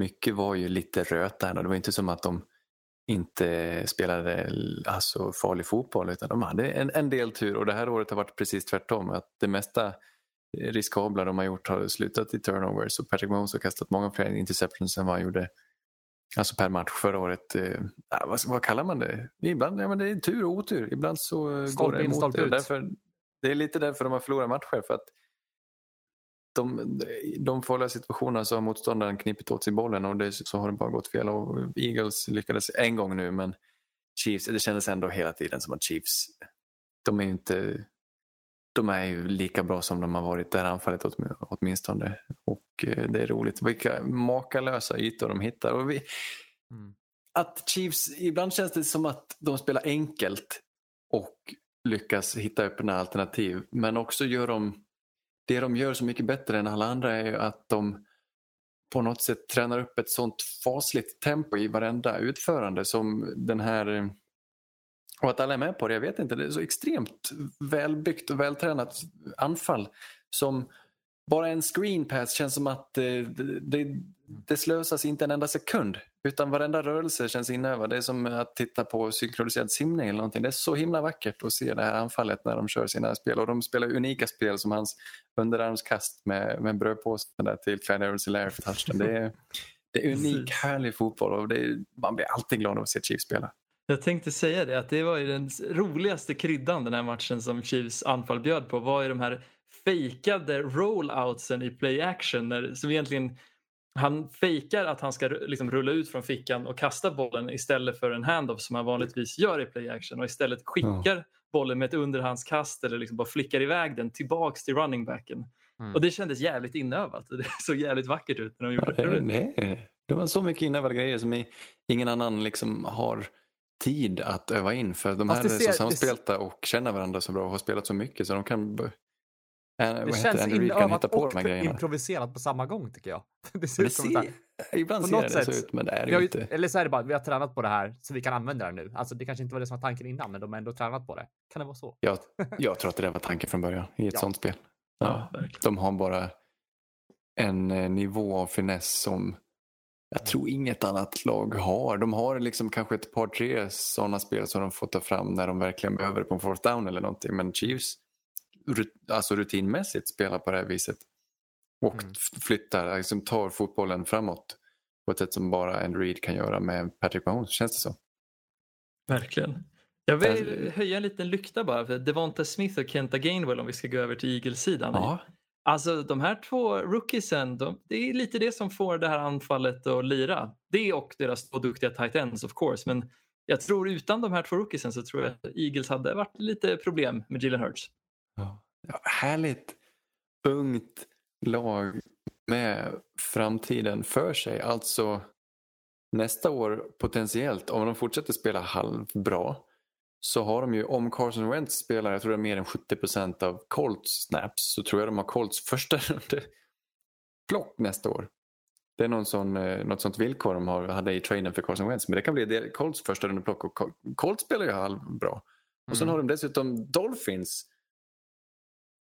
mycket var ju lite röta. Det var inte som att de inte spelade alltså, farlig fotboll utan de hade en, en del tur och det här året har varit precis tvärtom. Att det mesta riskabla de har gjort har slutat i turnovers och Patrick Mahomes har kastat många fler interceptions än vad han gjorde alltså per match förra året. Eh, vad, vad, kallar man det? Ibland ja, men det är tur och otur. Ibland så stolp går det emot in, det. Därför, det är lite därför de har förlorat matcher. För att de, de farliga situationerna så har motståndaren knipit åt sig bollen och det, så har det bara gått fel. Och Eagles lyckades en gång nu men Chiefs, det kändes ändå hela tiden som att Chiefs, de är ju inte de är ju lika bra som de har varit det här anfallet åtminstone. Och eh, det är roligt vilka makalösa ytor de hittar. Och vi, mm. Att Chiefs, ibland känns det som att de spelar enkelt och lyckas hitta öppna alternativ. Men också gör de det de gör så mycket bättre än alla andra är att de på något sätt tränar upp ett sånt fasligt tempo i varenda utförande som den här och att alla är med på det, jag vet inte. Det är så extremt välbyggt och vältränat anfall som bara en screen pass känns som att eh, det, det, det slösas inte en enda sekund. Utan varenda rörelse känns inövad. Det är som att titta på synkroniserad simning eller någonting. Det är så himla vackert att se det här anfallet när de kör sina spel. Och de spelar unika spel som hans underarmskast med, med brödpåsen där till Clyde Edwards för touchen. Det är, det är unik, härlig fotboll och är, man blir alltid glad av att se Chiefs spela. Jag tänkte säga det, att det var ju den roligaste kryddan den här matchen som Chiefs anfall bjöd på var ju de här fejkade rolloutsen i play action när, som egentligen han fejkar att han ska liksom rulla ut från fickan och kasta bollen istället för en handoff som han vanligtvis gör i play action och istället skickar ja. bollen med ett underhandskast eller liksom bara flickar iväg den tillbaks till running backen. Mm. Och det kändes jävligt inövat. Det såg jävligt vackert ut när de gjorde ja, det. Nej. Det var så mycket inövade grejer som ingen annan liksom har tid att öva in för de här ser, är så samspelta och känner varandra så bra och har spelat så mycket så de kan det vad känns inövat och improviserat på samma gång tycker jag. Det ser ut som ser, Ibland ser det sätt, så ut men det är det ju inte. Eller så är det bara vi har tränat på det här så vi kan använda det nu. Alltså det kanske inte var det som var tanken innan men de har ändå tränat på det. Kan det vara så? Jag, jag tror att det var tanken från början i ett ja. sånt spel. Ja, ja de har bara en eh, nivå av finess som jag tror inget annat lag har. De har liksom kanske ett par tre sådana spel som de får ta fram när de verkligen behöver det på en fourth down eller någonting. Men Chiefs alltså rutinmässigt spelar på det här viset och mm. flyttar, liksom tar fotbollen framåt på ett sätt som bara Andy Reid kan göra med Patrick Mahomes, känns det så. Verkligen. Jag vill höja en liten lykta bara för Devonta Smith och Kenta Gainwell om vi ska gå över till Eagles-sidan. Ja. Alltså de här två rookiesen, de, det är lite det som får det här anfallet att lira. Det och deras två duktiga tight ends of course. Men jag tror utan de här två rookiesen så tror jag att Eagles hade varit lite problem med Jalen Hurts. Ja. Härligt ungt lag med framtiden för sig. Alltså nästa år potentiellt, om de fortsätter spela halvbra så har de ju, om Carson Wentz spelar, jag tror det är mer än 70% av Colts snaps, så tror jag de har Colts första plock nästa år. Det är någon sån, eh, något sånt villkor de har, hade i traden för Carson Wentz. Men det kan bli Colts första rundeplock och Colts spelar ju halvbra. Och sen mm. har de dessutom Dolphins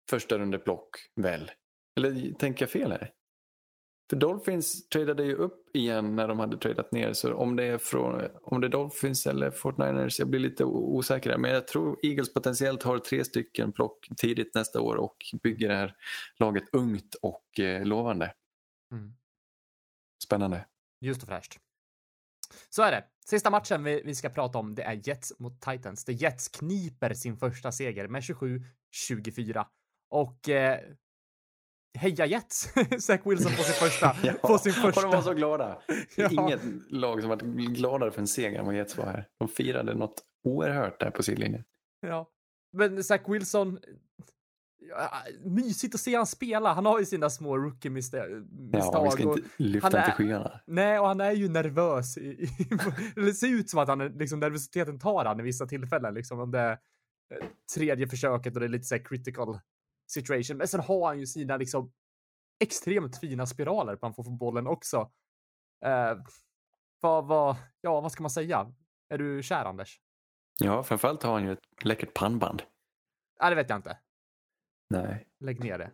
första rundeplock väl? Eller tänker jag fel här? För Dolphins tradade ju upp igen när de hade tradat ner. Så om det är, från, om det är Dolphins eller Fortniners, jag blir lite osäker. Där. Men jag tror Eagles potentiellt har tre stycken plock tidigt nästa år och bygger det här laget ungt och eh, lovande. Mm. Spännande. Just och fräscht. Så är det. Sista matchen vi, vi ska prata om det är Jets mot Titans. Det Jets kniper sin första seger med 27-24. Och eh, heja Jets! Zach Wilson på sin första. ja, på sin första. Och de var så glada. ja. Inget lag som varit gladare för en seger än vad Jets var här. De firade något oerhört där på sidlinjen. Ja, men Zach Wilson. mysigt att se han spela. Han har ju sina små rookie misstag. Ja, vi ska inte lyfta han är- till skyarna. Nej, och han är ju nervös. I, det ser ut som att han liksom, nervositeten tar han i vissa tillfällen. Liksom, om det är eh, tredje försöket och det är lite så här critical situation. Men sen har han ju sina liksom extremt fina spiraler på han får få bollen också. Eh, vad, vad, ja, vad ska man säga? Är du kär, Anders? Ja, framförallt har han ju ett läckert pannband. Nej, det vet jag inte. Nej. Lägg ner det.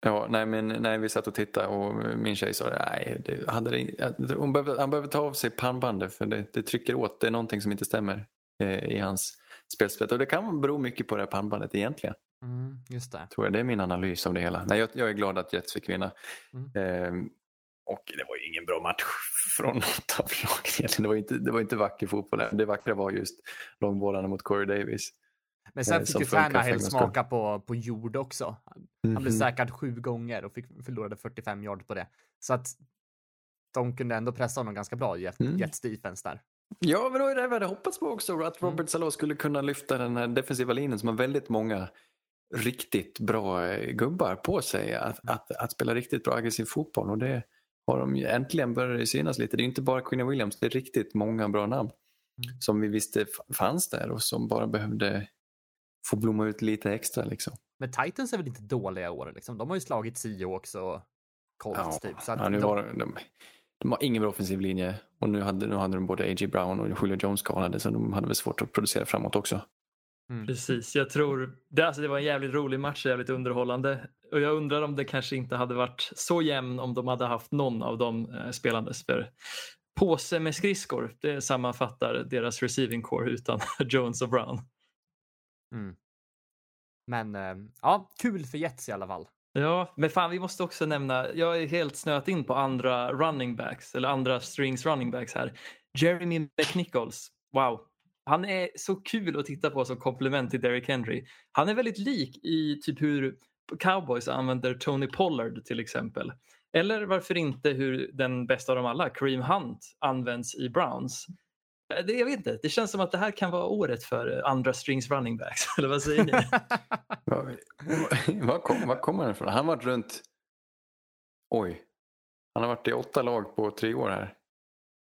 Ja, nej, men nej, vi satt och tittade och min tjej sa nej, det, hade det, hon behöver, han behöver ta av sig pannbandet för det, det trycker åt. Det är någonting som inte stämmer eh, i hans spelsätt. Och det kan bero mycket på det här pannbandet egentligen. Mm, just det. Tror jag. Det är min analys av det hela. Nej, jag, jag är glad att Jets fick vinna. Mm. Ehm, och det var ju ingen bra match från något av lagen. Det var inte, det var inte vacker fotboll. Det vackra var just långbollarna mot Corey Davis. Men sen Eh, fick ju Tannehill smaka på, på jord också. Han blev Mhm. säkrad sju gånger och fick, förlorade 45 yard på det. Så att de kunde ändå pressa honom ganska bra i Jet- Mm. Jets defense där. Ja, men var ju det vi hade hoppats på också. Att Mm. Robert Salah skulle kunna lyfta den här defensiva linjen som har väldigt många riktigt bra eh, gubbar på sig. Att, att, att spela riktigt bra aggressiv fotboll. Och det har de äntligen börjat synas lite. Det är inte bara Quinn Williams, det är riktigt många bra namn. Mm. Som vi visste fanns där och som bara behövde få blomma ut lite extra. Liksom. Men Titans är väl inte dåliga år liksom. De har ju slagit Seahawks och Colts typ. Så att ja, nu de, var de, de har ingen bra offensiv linje och nu hade, nu hade de både A.J. Brown och Julio Jones skadade så de hade väl svårt att producera framåt också. Precis, jag tror det, alltså det var en jävligt rolig match, jävligt underhållande. Och jag undrar om det kanske inte hade varit så jämn om de hade haft någon av dem eh, spelandes. För påse med skridskor, det sammanfattar deras receiving core utan Jones och Brown. mm. Men eh, ja, kul för Jets i alla fall. Ja, men fan vi måste också nämna, jag är helt snöat in på andra running backs, eller andra strings running backs här. Jeremy McNichols, wow. Han är så kul att titta på som komplement till Derrick Henry. Han är väldigt lik i typ hur Cowboys använder Tony Pollard till exempel. Eller varför inte hur den bästa av dem alla, Kareem Hunt, används i Browns. Eh, det, jag vet inte, det känns som att det här kan vara året för eh, andra strings running backs. Eller vad säger ni? Var, kom, var kommer han ifrån? Han har varit runt... Oj. Han har varit i åtta lag på tre år här.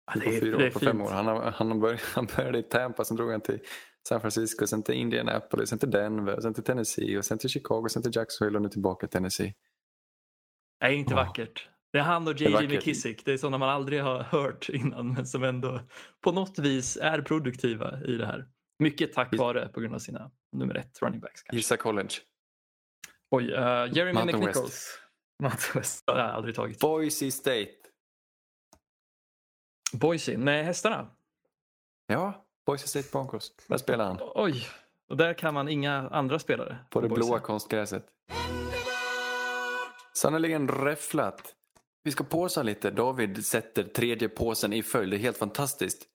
Ja, det är- fyra det år, är på fem år. Han, har, han, börjat, han började i Tampa, sen drog han till San Francisco, sen till Indianapolis, sen till Denver, sen till Tennessee, och sen till Chicago, sen till Jacksonville och nu tillbaka till Tennessee. Det är inte Ja. vackert. Det är han och JJ. McKissick. Det är sådana man aldrig har hört innan men som ändå på något vis är produktiva i det här. Mycket tack vare på grund av sina nummer ett running backs. Gissa college. Oj, uh, Jeremy Mountain McNichols. Mountain West. Det har jag aldrig tagit. Boise State. Boise. Nej, hästarna. Ja, Boise State Broncos. Där spelar han. Oj. Och där kan man inga andra spelare. På det Boise. blåa konstgräset. Sannerligen räfflat. Vi ska påsa lite. David sätter tredje påsen i följd. Det är helt fantastiskt.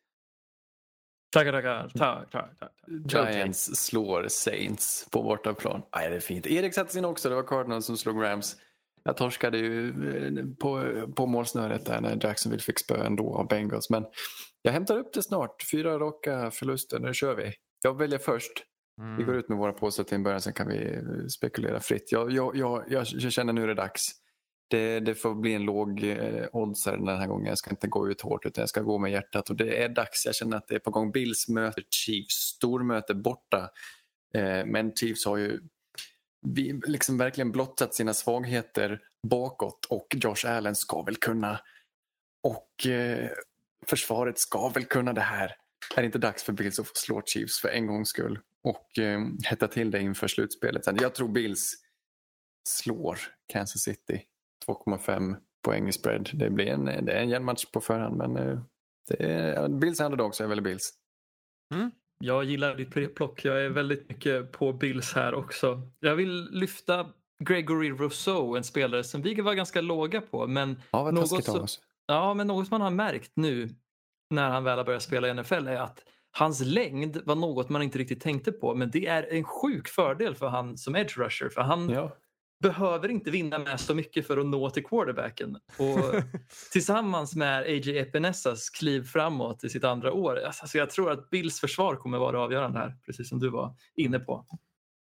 Tackar, tackar. Tack, tack, tack. Giants slår Saints på bortaplan. Nej, det är fint. Erik satte sin också. Det var Cardinals som slog Rams. Jag torskade ju eh, på, på målsnöret där när Jacksonville fick spö ändå av Bengals. Men jag hämtar upp det snart. Fyra raka förluster. Nu kör vi. Jag väljer först. Mm. Vi går ut med våra påsar till en början, sen kan vi eh, spekulera fritt. Jag, jag, jag, jag, jag känner nu är det dags. Det, det får bli en låg eh, oddsare den här gången. Jag ska inte gå ut hårt utan jag ska gå med hjärtat. Och det är dags. Jag känner att det är på gång. Bills möter Chiefs. Stormöte borta. Eh, men Chiefs har ju vi, liksom verkligen blottat sina svagheter bakåt och Josh Allen ska väl kunna och eh, försvaret ska väl kunna det här. Är det inte dags för Bills att få slå Chiefs för en gångs skull och eh, hetta till det inför slutspelet? Sen, Jag tror Bills slår Kansas City 2,5 poäng i spread. Det blir en, det är en jämn match på förhand men eh, det är, Bills är underdog så är väl Bills. Mm. Jag gillar ditt plock. Jag är väldigt mycket på Bills här också. Jag vill lyfta Gregory Rousseau, en spelare som vi var ganska låga på. Men Ja, Något oss. Ja, men något man har märkt nu när han väl har börjat spela i NFL är att hans längd var något man inte riktigt tänkte på. Men det är en sjuk fördel för han som edge rusher. För han Ja. Behöver inte vinna med så mycket för att nå till quarterbacken. Och tillsammans med A.J. Epinessas kliv framåt i sitt andra år. Alltså jag tror att Bills försvar kommer vara avgörande här, precis som du var inne på.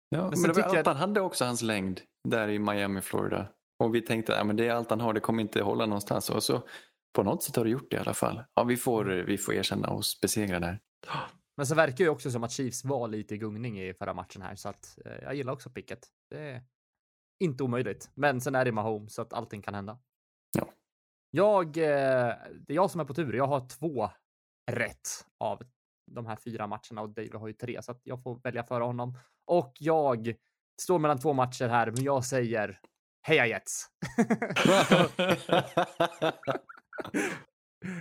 Ja, men, sen det var tycker allt jag- han hade också hans längd där i Miami, Florida. Och vi tänkte att det är allt han har, det kommer inte hålla någonstans. Och så på något sätt har det gjort det i alla fall. Ja, vi får, vi får erkänna oss besegrade där. Men så verkar ju också som att Chiefs var lite i gungning i förra matchen här, så att eh, jag gillar också picket. Det inte omöjligt, men sen är det Mahomes så att allting kan hända. Ja. Jag, eh, det är jag som är på tur. Jag har två rätt av de här fyra matcherna och David har ju tre, så att jag får välja före honom. Och jag står mellan två matcher här, men jag säger heja Jets.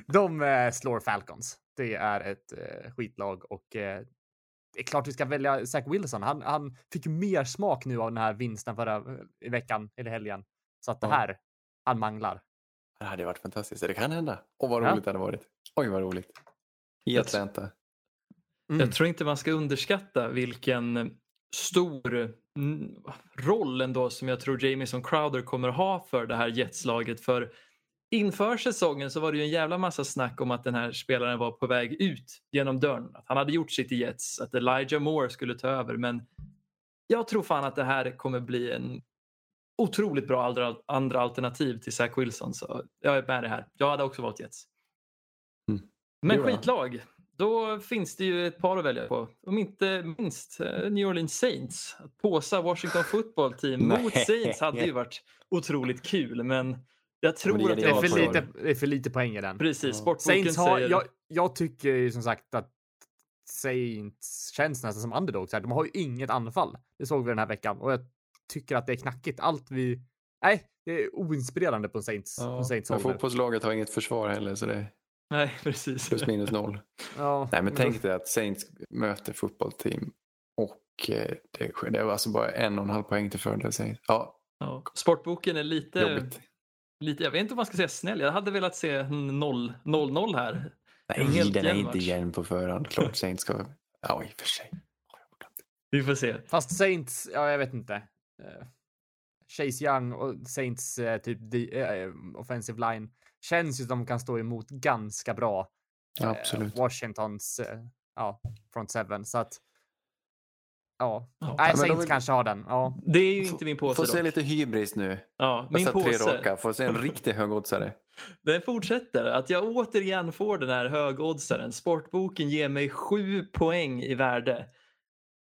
De eh, slår Falcons. Det är ett eh, skitlag och det är klart vi ska välja Zach Wilson. Han, han fick mer smak nu av den här vinsten förra eh, i veckan eller helgen. Så att det Ja. här, han manglar. Det hade varit fantastiskt. Det kan hända. Och vad Ja. roligt det hade varit. Oj, vad roligt. Jag- Atlanta. Mm. Jag tror inte man ska underskatta vilken stor mm, roll ändå som jag tror Jamison Crowder kommer ha för det här Jetslaget. För inför säsongen så var det ju en jävla massa snack om att den här spelaren var på väg ut genom dörren. Att han hade gjort sitt i Jets, att Elijah Moore skulle ta över. Men jag tror fan att det här kommer bli en otroligt bra andra, andra alternativ till Zach Wilson. Så jag är med det här. Jag hade också valt Jets. Mm. Men skitlag. Då finns det ju ett par att välja på. Om inte minst eh, New Orleans Saints. Att påsa Washington Football Team mot. Saints hade ju varit otroligt kul. Men jag tror det är att det är, för lite, det är för lite poäng i den. Precis, Ja. sportboken Saints har, säger... jag, jag tycker ju som sagt att Saints känns nästan som underdogs. De har ju inget anfall. Det såg vi den här veckan och jag tycker att det är knackigt. Allt vi... Nej, det är oinspirerande på Saints, på Saints men fotbollslaget har inget försvar heller så det Nej, precis. plus minus noll. Ja, Nej men tänk dig att Saints möter fotbollsteam och eh, det, det var alltså bara en och en halv poäng till fördel Saints. Ja, Ja. Sportboken är lite, jobbigt. Lite... Jag vet inte om man ska säga snäll. Jag hade velat se 0-0 här. Nej, den är inte jämn på förhand. Klart Saints ska... Ja, i och för sig. Vi får se. Fast Saints, ja jag vet inte. Eh, Chase Young och Saints eh, typ eh, offensive line känns ju som de kan stå emot ganska bra. eh, Absolut. Washingtons ja, front seven. Så att ja, Ja. nej men de Saints vill- kanske har den. Ja, Det är ju inte min påse Får se dock. lite hybris nu. Ja, min Min tre påse. raka. Får se en riktig högoddsare. Den fortsätter. Att jag återigen får den här högoddsaren. Sportboken ger mig sju poäng i värde.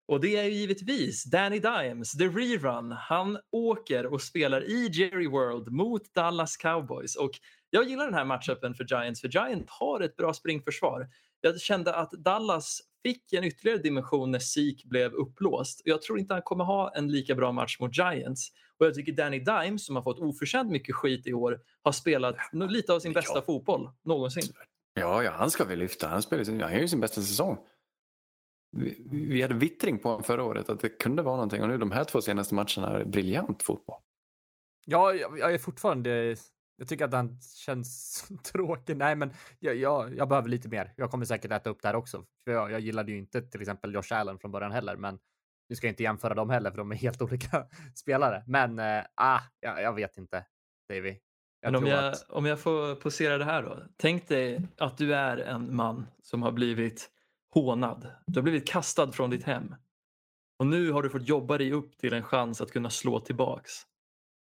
Och det är ju givetvis Danny Dimes, the rerun. Han åker och spelar i Jerry World mot Dallas Cowboys. Och jag gillar den här matchupen för Giants, för Giants har ett bra springförsvar. Jag kände att Dallas fick en ytterligare dimension när Zeke blev upplåst. Jag tror inte han kommer ha en lika bra match mot Giants. Och jag tycker Danny Dimes, som har fått oförtjänt mycket skit i år, har spelat lite av sin Ja. bästa fotboll någonsin. Ja, ja, han ska väl lyfta. Han spelar sin, han gör ju sin bästa säsong. Vi, vi hade vittring på honom förra året att det kunde vara någonting och nu de här två senaste matcherna är briljant fotboll. ja jag, jag är fortfarande. Jag tycker att han känns tråkig. Nej, men jag, jag, jag behöver lite mer. Jag kommer säkert äta upp det här också. För jag, jag gillade ju inte till exempel Josh Allen från början heller, men nu ska jag inte jämföra dem heller, för de är helt olika spelare. Men ah, jag, jag vet inte, Davy. Jag Men om jag, att om jag får posera det här då. Tänk dig att du är en man som har blivit hånad. Du har blivit kastad från ditt hem. Och nu har du fått jobba dig upp till en chans att kunna slå tillbaks.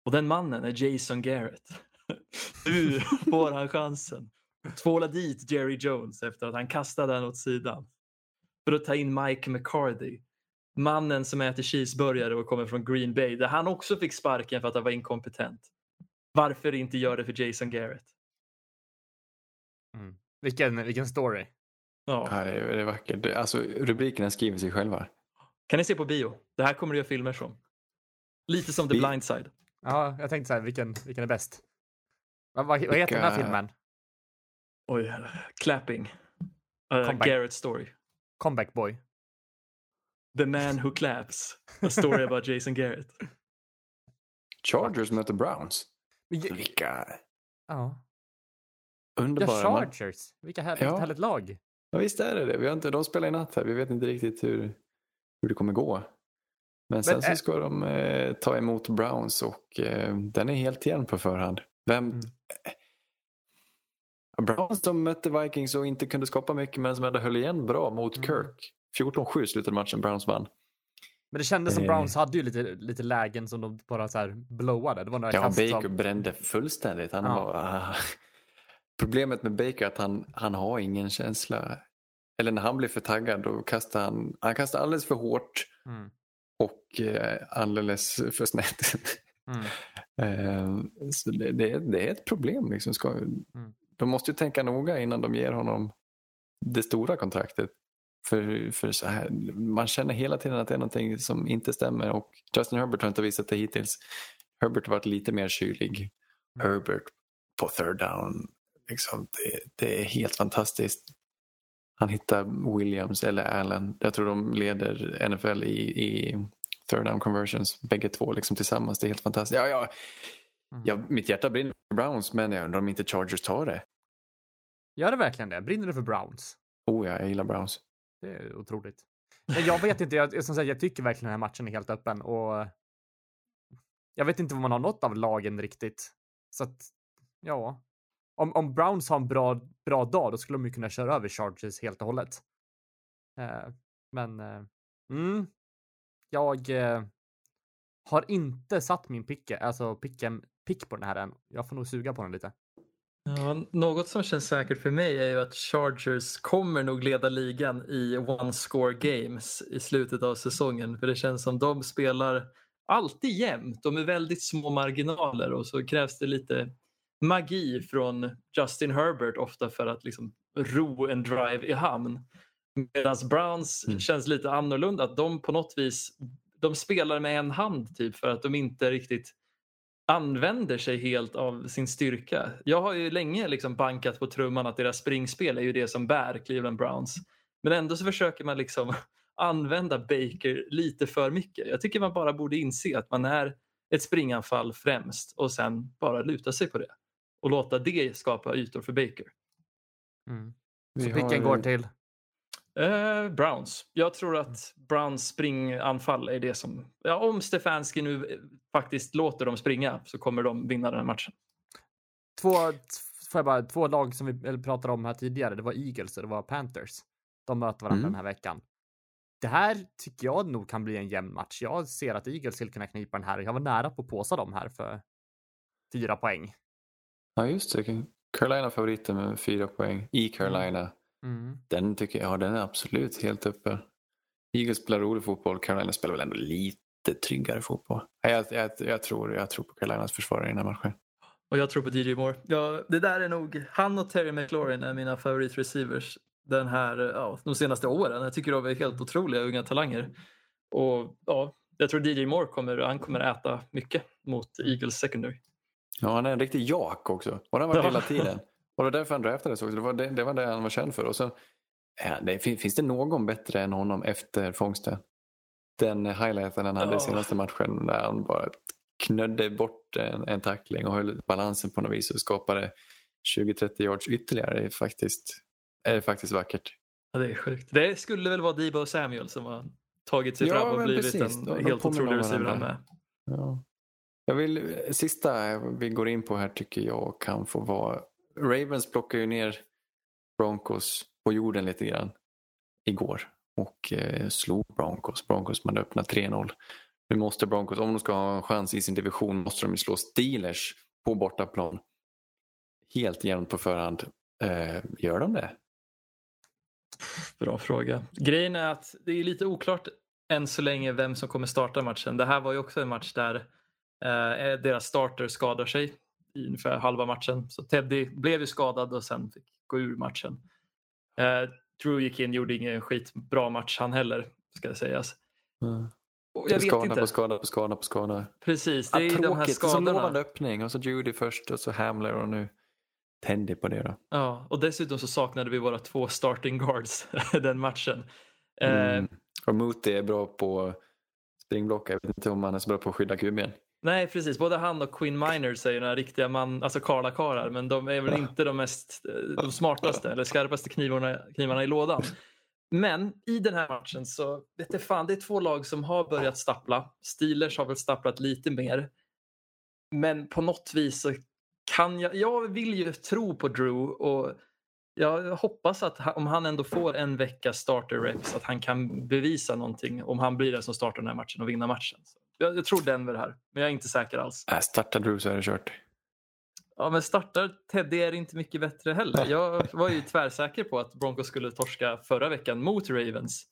Och den mannen är Jason Garrett. Nu får han chansen. Tvåla dit Jerry Jones efter att han kastade den åt sidan. För att ta in Mike McCarthy. Mannen som äter cheeseburgare och kommer från Green Bay där han också fick sparken för att han var inkompetent. Varför inte göra det för Jason Garrett? mm, vilken, vilken story. Ja. Ja, det, är, det är vackert. Alltså, rubrikerna skriver sig själva. Kan ni se på bio? Det här kommer du göra filmer som. Lite som The Blind Side. Ja, jag tänkte så här, vilken, vilken är bäst? Vad, vad, vad heter den här filmen? Oj, clapping. Uh, Comeback. Garrett story. Comeback Boy. The man who claps. A story about Jason Garrett. Chargers möter Browns. Men Vilka Ja, ja underbara matcher. Chargers. Vilka härligt, Ja. härligt lag. Ja, visst är det det. Vi har inte, de spelar i natt här. Vi vet inte riktigt hur, hur det kommer gå. Men sen Men, så ä- ska de eh, ta emot Browns och eh, den är helt jämn på förhand. Vem... Mm. Eh, Browns som mötte Vikings och inte kunde skapa mycket men som ändå höll igen bra mot Mm. Kirk. 14-7 slutade matchen, Browns vann. Men det kändes som Eh. Browns hade ju lite, lite lägen som de bara så här blowade. Det var några Ja, Baker som... brände fullständigt. Han Ja. var, ah. Problemet med Baker är att han, han har ingen känsla. Eller när han blir för taggad då kastar han, han kastar alldeles för hårt Mm. och eh, alldeles för snett. Mm. Eh, så det, det, är- det är ett problem. Liksom. Ska, Mm. De måste ju tänka noga innan de ger honom det stora kontraktet. För, för så här, man känner hela tiden att det är någonting som inte stämmer och Justin Herbert har inte visat det hittills. Herbert har varit lite mer kylig. Mm. Herbert på third down, liksom, det, det är helt fantastiskt. Han hittar Williams eller Allen. Jag tror de leder NFL i, i third down conversions, bägge två liksom tillsammans. Det är helt fantastiskt. Ja, ja, Mm. ja, mitt hjärta brinner för Browns men jag undrar om inte Chargers tar det. Gör det verkligen det? Brinner det för Browns? Oh ja, jag gillar Browns. Det är otroligt. Men jag vet inte, jag, som sagt, jag tycker verkligen den här matchen är helt öppen och jag vet inte vad man har något av lagen riktigt. Så att, ja. Om, om Browns har en bra, bra dag, då skulle de ju kunna köra över Chargers helt och hållet. Eh, men, eh, mm, jag eh, har inte satt min picke, alltså picken, pick på den här än. Jag får nog suga på den lite. Ja, något som känns säkert för mig är ju att Chargers kommer nog leda ligan i one score games i slutet av säsongen. För det känns som de spelar alltid jämnt. De är väldigt små marginaler och så krävs det lite magi från Justin Herbert ofta för att liksom ro en drive i hamn. Medan Browns Mm. känns lite annorlunda. Att de på något vis de spelar med en hand typ för att de inte riktigt använder sig helt av sin styrka. Jag har ju länge liksom bankat på trumman att deras springspel är ju det som bär Cleveland Browns. Men ändå så försöker man liksom använda Baker lite för mycket. Jag tycker man bara borde inse att man är ett springanfall främst och sen bara luta sig på det. Och låta det skapa ytor för Baker. Mm. Så picken går till Eh, Browns. Jag tror att Browns springanfall är det som... Ja, om Stefanski nu eh, faktiskt låter dem springa så kommer de vinna den här matchen. två, får jag bara, två lag som vi pratade om här tidigare. Det var Eagles och det var Panthers. De möter varandra Mm. den här veckan. Det här tycker jag nog kan bli en jämn match. Jag ser att Eagles skulle kunna knipa den här. Jag var nära på att påsa dem här för fyra poäng. Ja, just det. Carolina favoriter med fyra poäng i Carolina. Mm. Den tycker jag, ja, den är absolut helt uppe. Eagles spelar rolig fotboll, Carolina spelar väl ändå lite tryggare fotboll. Ja, Jag, jag, jag, tror, jag tror på Carolinas försvarare i den här matchen. Och jag tror på DJ Moore. Ja, det där är nog, han och Terry McLaurin är mina favoриtreceivers den här, ja, de senaste åren. Jag tycker de är helt otroliga unga talanger. Och ja, jag tror DJ Moore kommer, han kommer äta mycket mot Eagles secondary. Ja, han är en riktig jak också. Och han har varit Ja. hela tiden. Och det var därför han draftades också. Det var det, det var det han var känd för. Och så, ja, det, fin- finns det någon bättre än honom efter fångsten? Den highlighten han hade i Ja. senaste matchen där han bara knödde bort en, en tackling och höll balansen på något vis och skapade 20-30 yards ytterligare är faktiskt, är faktiskt vackert. Ja, det är sjukt. Det skulle väl vara Debo Samuel som har tagit sig Ja, fram och blivit precis. en De- helt otrolig receiver han. Ja. Jag vill, sista vi går in på här tycker jag kan få vara Ravens plockar ju ner Broncos på jorden lite grann igår och eh, slog Broncos. Broncos man öppnade 3-0. Nu måste Broncos, om de ska ha en chans i sin division, måste de ju slå Steelers på bortaplan. Helt jämnt på förhand. Eh, gör de det? Bra fråga. Grejen är att det är lite oklart än så länge vem som kommer starta matchen. Det här var ju också en match där eh, deras starter skadar sig i ungefär halva matchen. Så Teddy blev ju skadad och sen fick gå ur matchen. Eh, Drew gick in gjorde ingen skitbra match han heller, ska det sägas. Och jag vet skada inte. på skada på skada på skada. Precis, det är Ja, ju de här tråkigt. Så lovande skadorna. öppning och så Judy först och så Hamler och nu Teddy på det då. Ja, och dessutom så saknade vi våra två starting guards den matchen. Eh, Mm. Och Moody är bra på springblocka. Jag vet inte om han är så bra på att skydda kuben. Nej, precis. Både han och Quinn Miners är ju några riktiga man, alltså karlakarar, men de är väl inte de mest eh, de smartaste eller skarpaste knivarna, knivarna i lådan. Men i den här matchen så vet jag fan, det är två lag som har börjat stappla. Steelers har väl stapplat lite mer. Men på något vis så kan jag, jag vill ju tro på Drew och jag hoppas att om han ändå får en vecka starter reps att han kan bevisa någonting om han blir den som startar den här matchen och vinner matchen. Så jag, jag tror Denver här, men jag är inte säker alls. Äh, startar Drew så är det kört. Ja, men startar Teddy är inte mycket bättre heller. Jag var ju tvärsäker på att Broncos skulle torska förra veckan mot Ravens.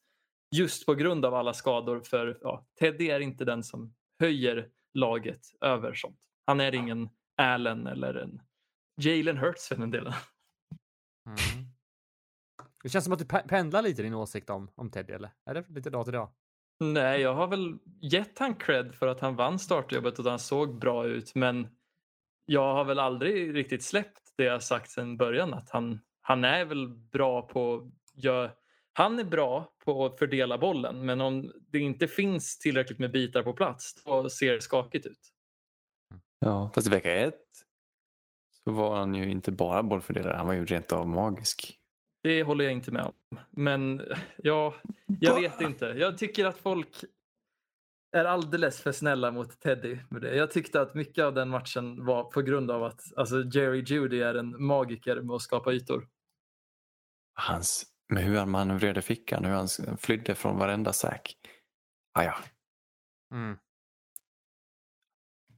Just på grund av alla skador. För ja, Teddy är inte den som höjer laget över sånt. Han är ingen Allen eller en Jalen Hurts för den delen. Mm. Det känns som att du pe- pendlar lite i din åsikt om, om Teddy, eller? Är det lite dag till dag? Nej, jag har väl gett han cred för att han vann startjobbet och att han såg bra ut. Men jag har väl aldrig riktigt släppt det jag sagt sedan början. Att han, han är väl bra på gör, Han är bra på att fördela bollen. Men om det inte finns tillräckligt med bitar på plats då ser det skakigt ut. Ja, fast i vecka ett så var han ju inte bara bollfördelare, han var ju rent av magisk. Det håller jag inte med om. Men ja, jag vet inte. Jag tycker att folk är alldeles för snälla mot Teddy med det. Jag tyckte att mycket av den matchen var på grund av att alltså, Jerry Judy är en magiker med att skapa ytor. Hans, med hur han manövrerade fickan, hur han flydde från varenda säck. Ah, ja. Mm.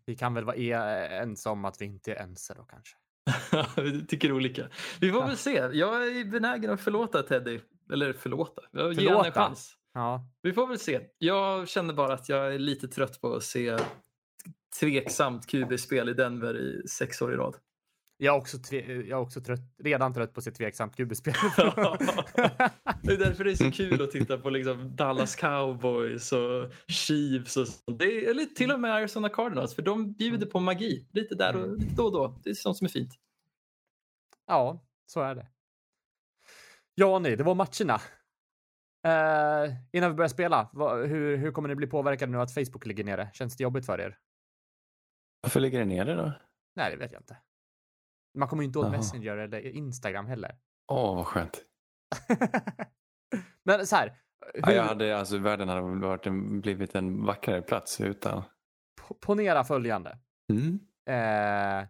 Vi kan väl vara e- ense om att vi inte är ense då kanske. Vi tycker olika. Vi får väl se. Jag är benägen att förlåta Teddy. Eller förlåta. Jag ger honom en chans. Ja. Vi får väl se. Jag känner bara att jag är lite trött på att se tveksamt QB-spel i Denver i sex år i rad. Jag är också, tve- jag är också trött, redan trött på att se tveksamt QB-spel. det är därför det är så kul att titta på liksom Dallas Cowboys och Chiefs och sånt. Det är, eller till och med Arizona Cardinals för de bjuder på magi lite där och lite då och då. Det är sånt som är fint. ja, så är det. Ja, nej, det var matcherna. Eh, innan vi börjar spela, vad, hur, hur kommer ni bli påverkade nu att Facebook ligger nere? Känns det jobbigt för er? Varför ligger det nere då? Nej, det vet jag inte. Man kommer ju inte åt Jaha. Messenger eller Instagram heller. Åh, vad skönt. Men så här. Hur, Ja, jag hade, alltså, världen hade varit en, blivit en vackrare plats utan... po- Ponera följande. Mm. Eh,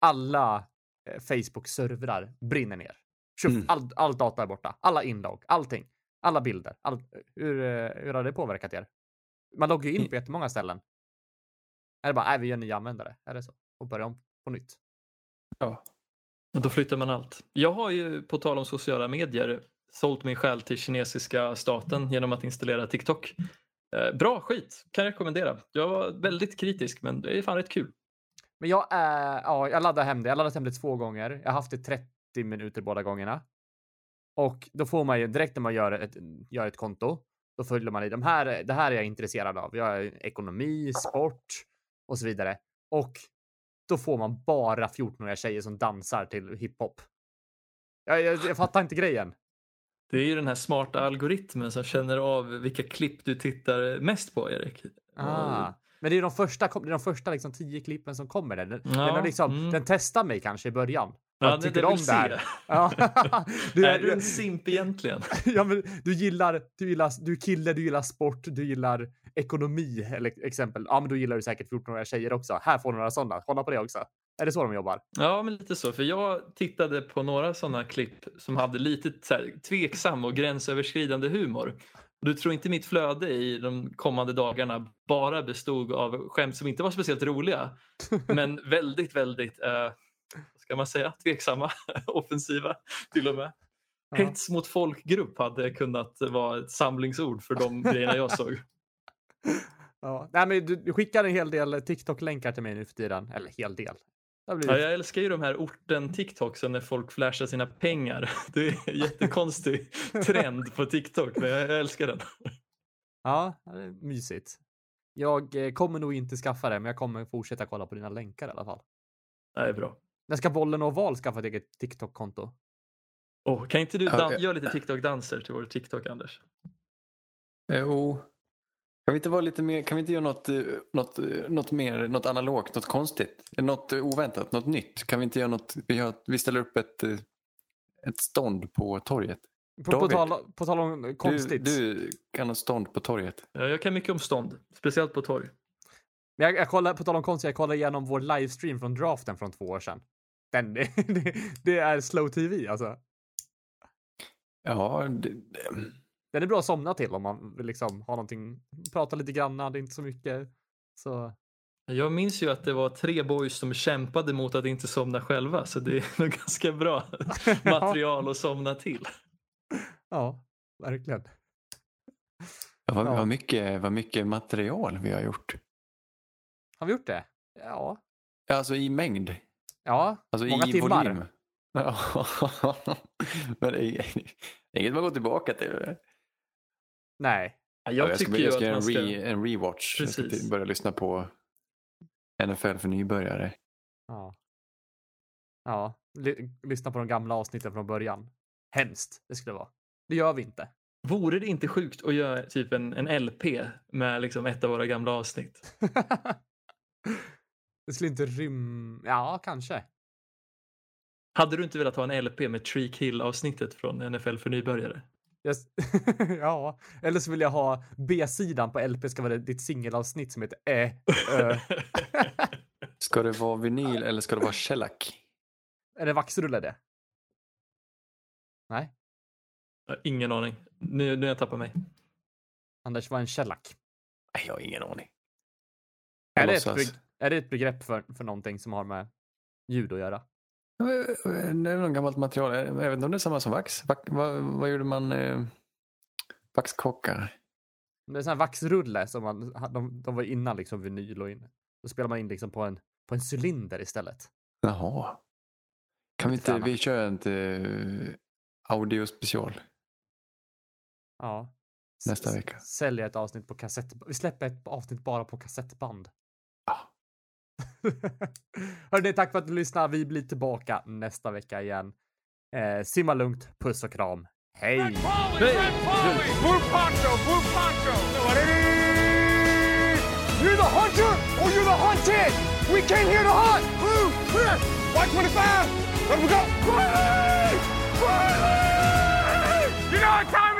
alla eh, Facebook-servrar brinner ner. Mm. all, all data är borta. Alla inlogg, allting. Alla bilder. All, hur, eh, hur har det påverkat er? Man loggar ju in på jättemånga ställen. Är det bara, nej, vi är nya användare? Är det så? Och börjar om på nytt? Ja. Och då flyttar man allt. Jag har ju på tal om sociala medier sålt min själ till kinesiska staten genom att installera TikTok. Eh, bra skit, kan jag rekommendera. Jag var väldigt kritisk men det är fan rätt kul. Men jag är, ja, jag laddar hem det. Jag laddat hem det två gånger. Jag har haft det 30 minuter båda gångerna. Och då får man ju direkt när man gör ett, gör ett konto, då följer man i de här. Det här är jag intresserad av. Jag är ekonomi, sport och så vidare. Och då får man bara 14-åriga tjejer som dansar till hiphop. Jag, jag, jag fattar inte grejen. Det är ju den här smarta algoritmen som känner av vilka klipp du tittar mest på Erik. Ah. Men det är de första, det är de första liksom tio klippen som kommer där. Den, Ja, den, liksom, mm. den testar mig kanske i början. Ja, tycker om det här. Ja. du, är du en simp egentligen? ja, men du gillar, du gillar, du är kille, du gillar sport, du gillar ekonomi eller exempel. Ja, men då gillar du säkert 14-åriga tjejer också. Här får du några sådana. Kolla på det också. Är det så de jobbar? Ja, men lite så. För jag tittade på några sådana klipp som hade lite så här, tveksam och gränsöverskridande humor. Du tror inte mitt flöde i de kommande dagarna bara bestod av skämt som inte var speciellt roliga, men väldigt, väldigt, eh, ska man säga, tveksamma, offensiva till och med. Hets mot folkgrupp hade kunnat vara ett samlingsord för de grejerna jag såg. Ja. Nej, men du, skickar en hel del TikTok-länkar till mig nu för tiden. Eller hel del. Blivit- Ja, jag älskar ju de här orten TikToksen när folk flashar sina pengar. Det är en jättekonstig trend på TikTok, men jag jag älskar den. Ja, det är mysigt. Jag eh, kommer nog inte skaffa det, men jag kommer fortsätta kolla på dina länkar i alla fall. Det är bra. När ska bollen och val skaffa ett eget TikTok-konto? Oh, kan inte du dan- ja. göra lite TikTok-danser till vår TikTok, Anders? Jo. Kan vi inte vara lite mer, kan vi inte göra något, eh, något, eh, något mer, något analogt, något konstigt? Något eh, oväntat, något nytt? Kan vi inte göra något, vi, gör, vi ställer upp ett, eh, ett stånd på torget. På, på, tal, på tal om konstigt. Du, du kan ha stånd på torget. Ja, Jag kan mycket om stånd, speciellt på torg. Men jag, jag kollar, på tal om konstigt, jag kollade igenom vår livestream från draften från två år sedan. Den, det, det är slow tv alltså. Ja, det, det, Den är bra att somna till om man vill liksom ha någonting, prata lite grann, det är inte så mycket. Så Jag minns ju att det var tre boys som kämpade mot att inte somna själva så det är nog ganska bra material att somna till. ja, verkligen. ja, vad, Ja. vad, mycket, vad mycket material vi har gjort. Har vi gjort det? Ja. Ja, Alltså i mängd. Ja, Alltså många i timmar. volym. Ja. Men det är inget man går tillbaka till. Nej. Ja, Ja, Jag, jag ska, tycker jag ska att göra man en, ska... re, en rewatch. Jag ska Precis. till- börja lyssna på NFL för nybörjare. Ja. Ja, Ly- lyssna på de gamla avsnitten från början. Hemskt, det skulle vara. Det gör vi inte. Vore det inte sjukt att göra typ en, en LP med liksom ett av våra gamla avsnitt? det skulle inte rym... Ja, kanske. Hade du inte velat ha en LP med Tree Kill-avsnittet från NFL för nybörjare? Jag... ja, eller så vill jag ha B-sidan på LP ska vara ditt singelavsnitt som heter Ä, Ö. Ska det vara vinyl eller ska det vara shellac? Är det vaxrulle det? Nej, Jag har Ingen aning. Nu, nu har jag tappat mig. Anders var en shellac. Nej, jag har ingen aning. Är det, ett är det ett begrepp för, för någonting som har med ljud att göra? Det är något gammalt material. Jag vet inte om det är samma som vax. Vax vad, vad gjorde man? Eh, vaxkockar? Det är sån här vaxrulle som man, de, de var innan liksom vinyl och in. Då spelar man in liksom på en, på en cylinder istället. Jaha. Kan vi inte, vi kör en uh, audiospecial Ja. S- nästa vecka? Sälja ett avsnitt på kassett. Vi släpper ett avsnitt bara på kassettband. Ja. Hörrni, tack för att du lyssnade. Vi blir tillbaka nästa vecka igen. Eh, simma lugnt, puss och kram. Hej! Red Polly, Red Polly! Blue poncho, blue poncho! You're the hunter or you're the hunted! We came here to hunt! Blue, clear! White 25! Let we go! Riley! Riley! You know what time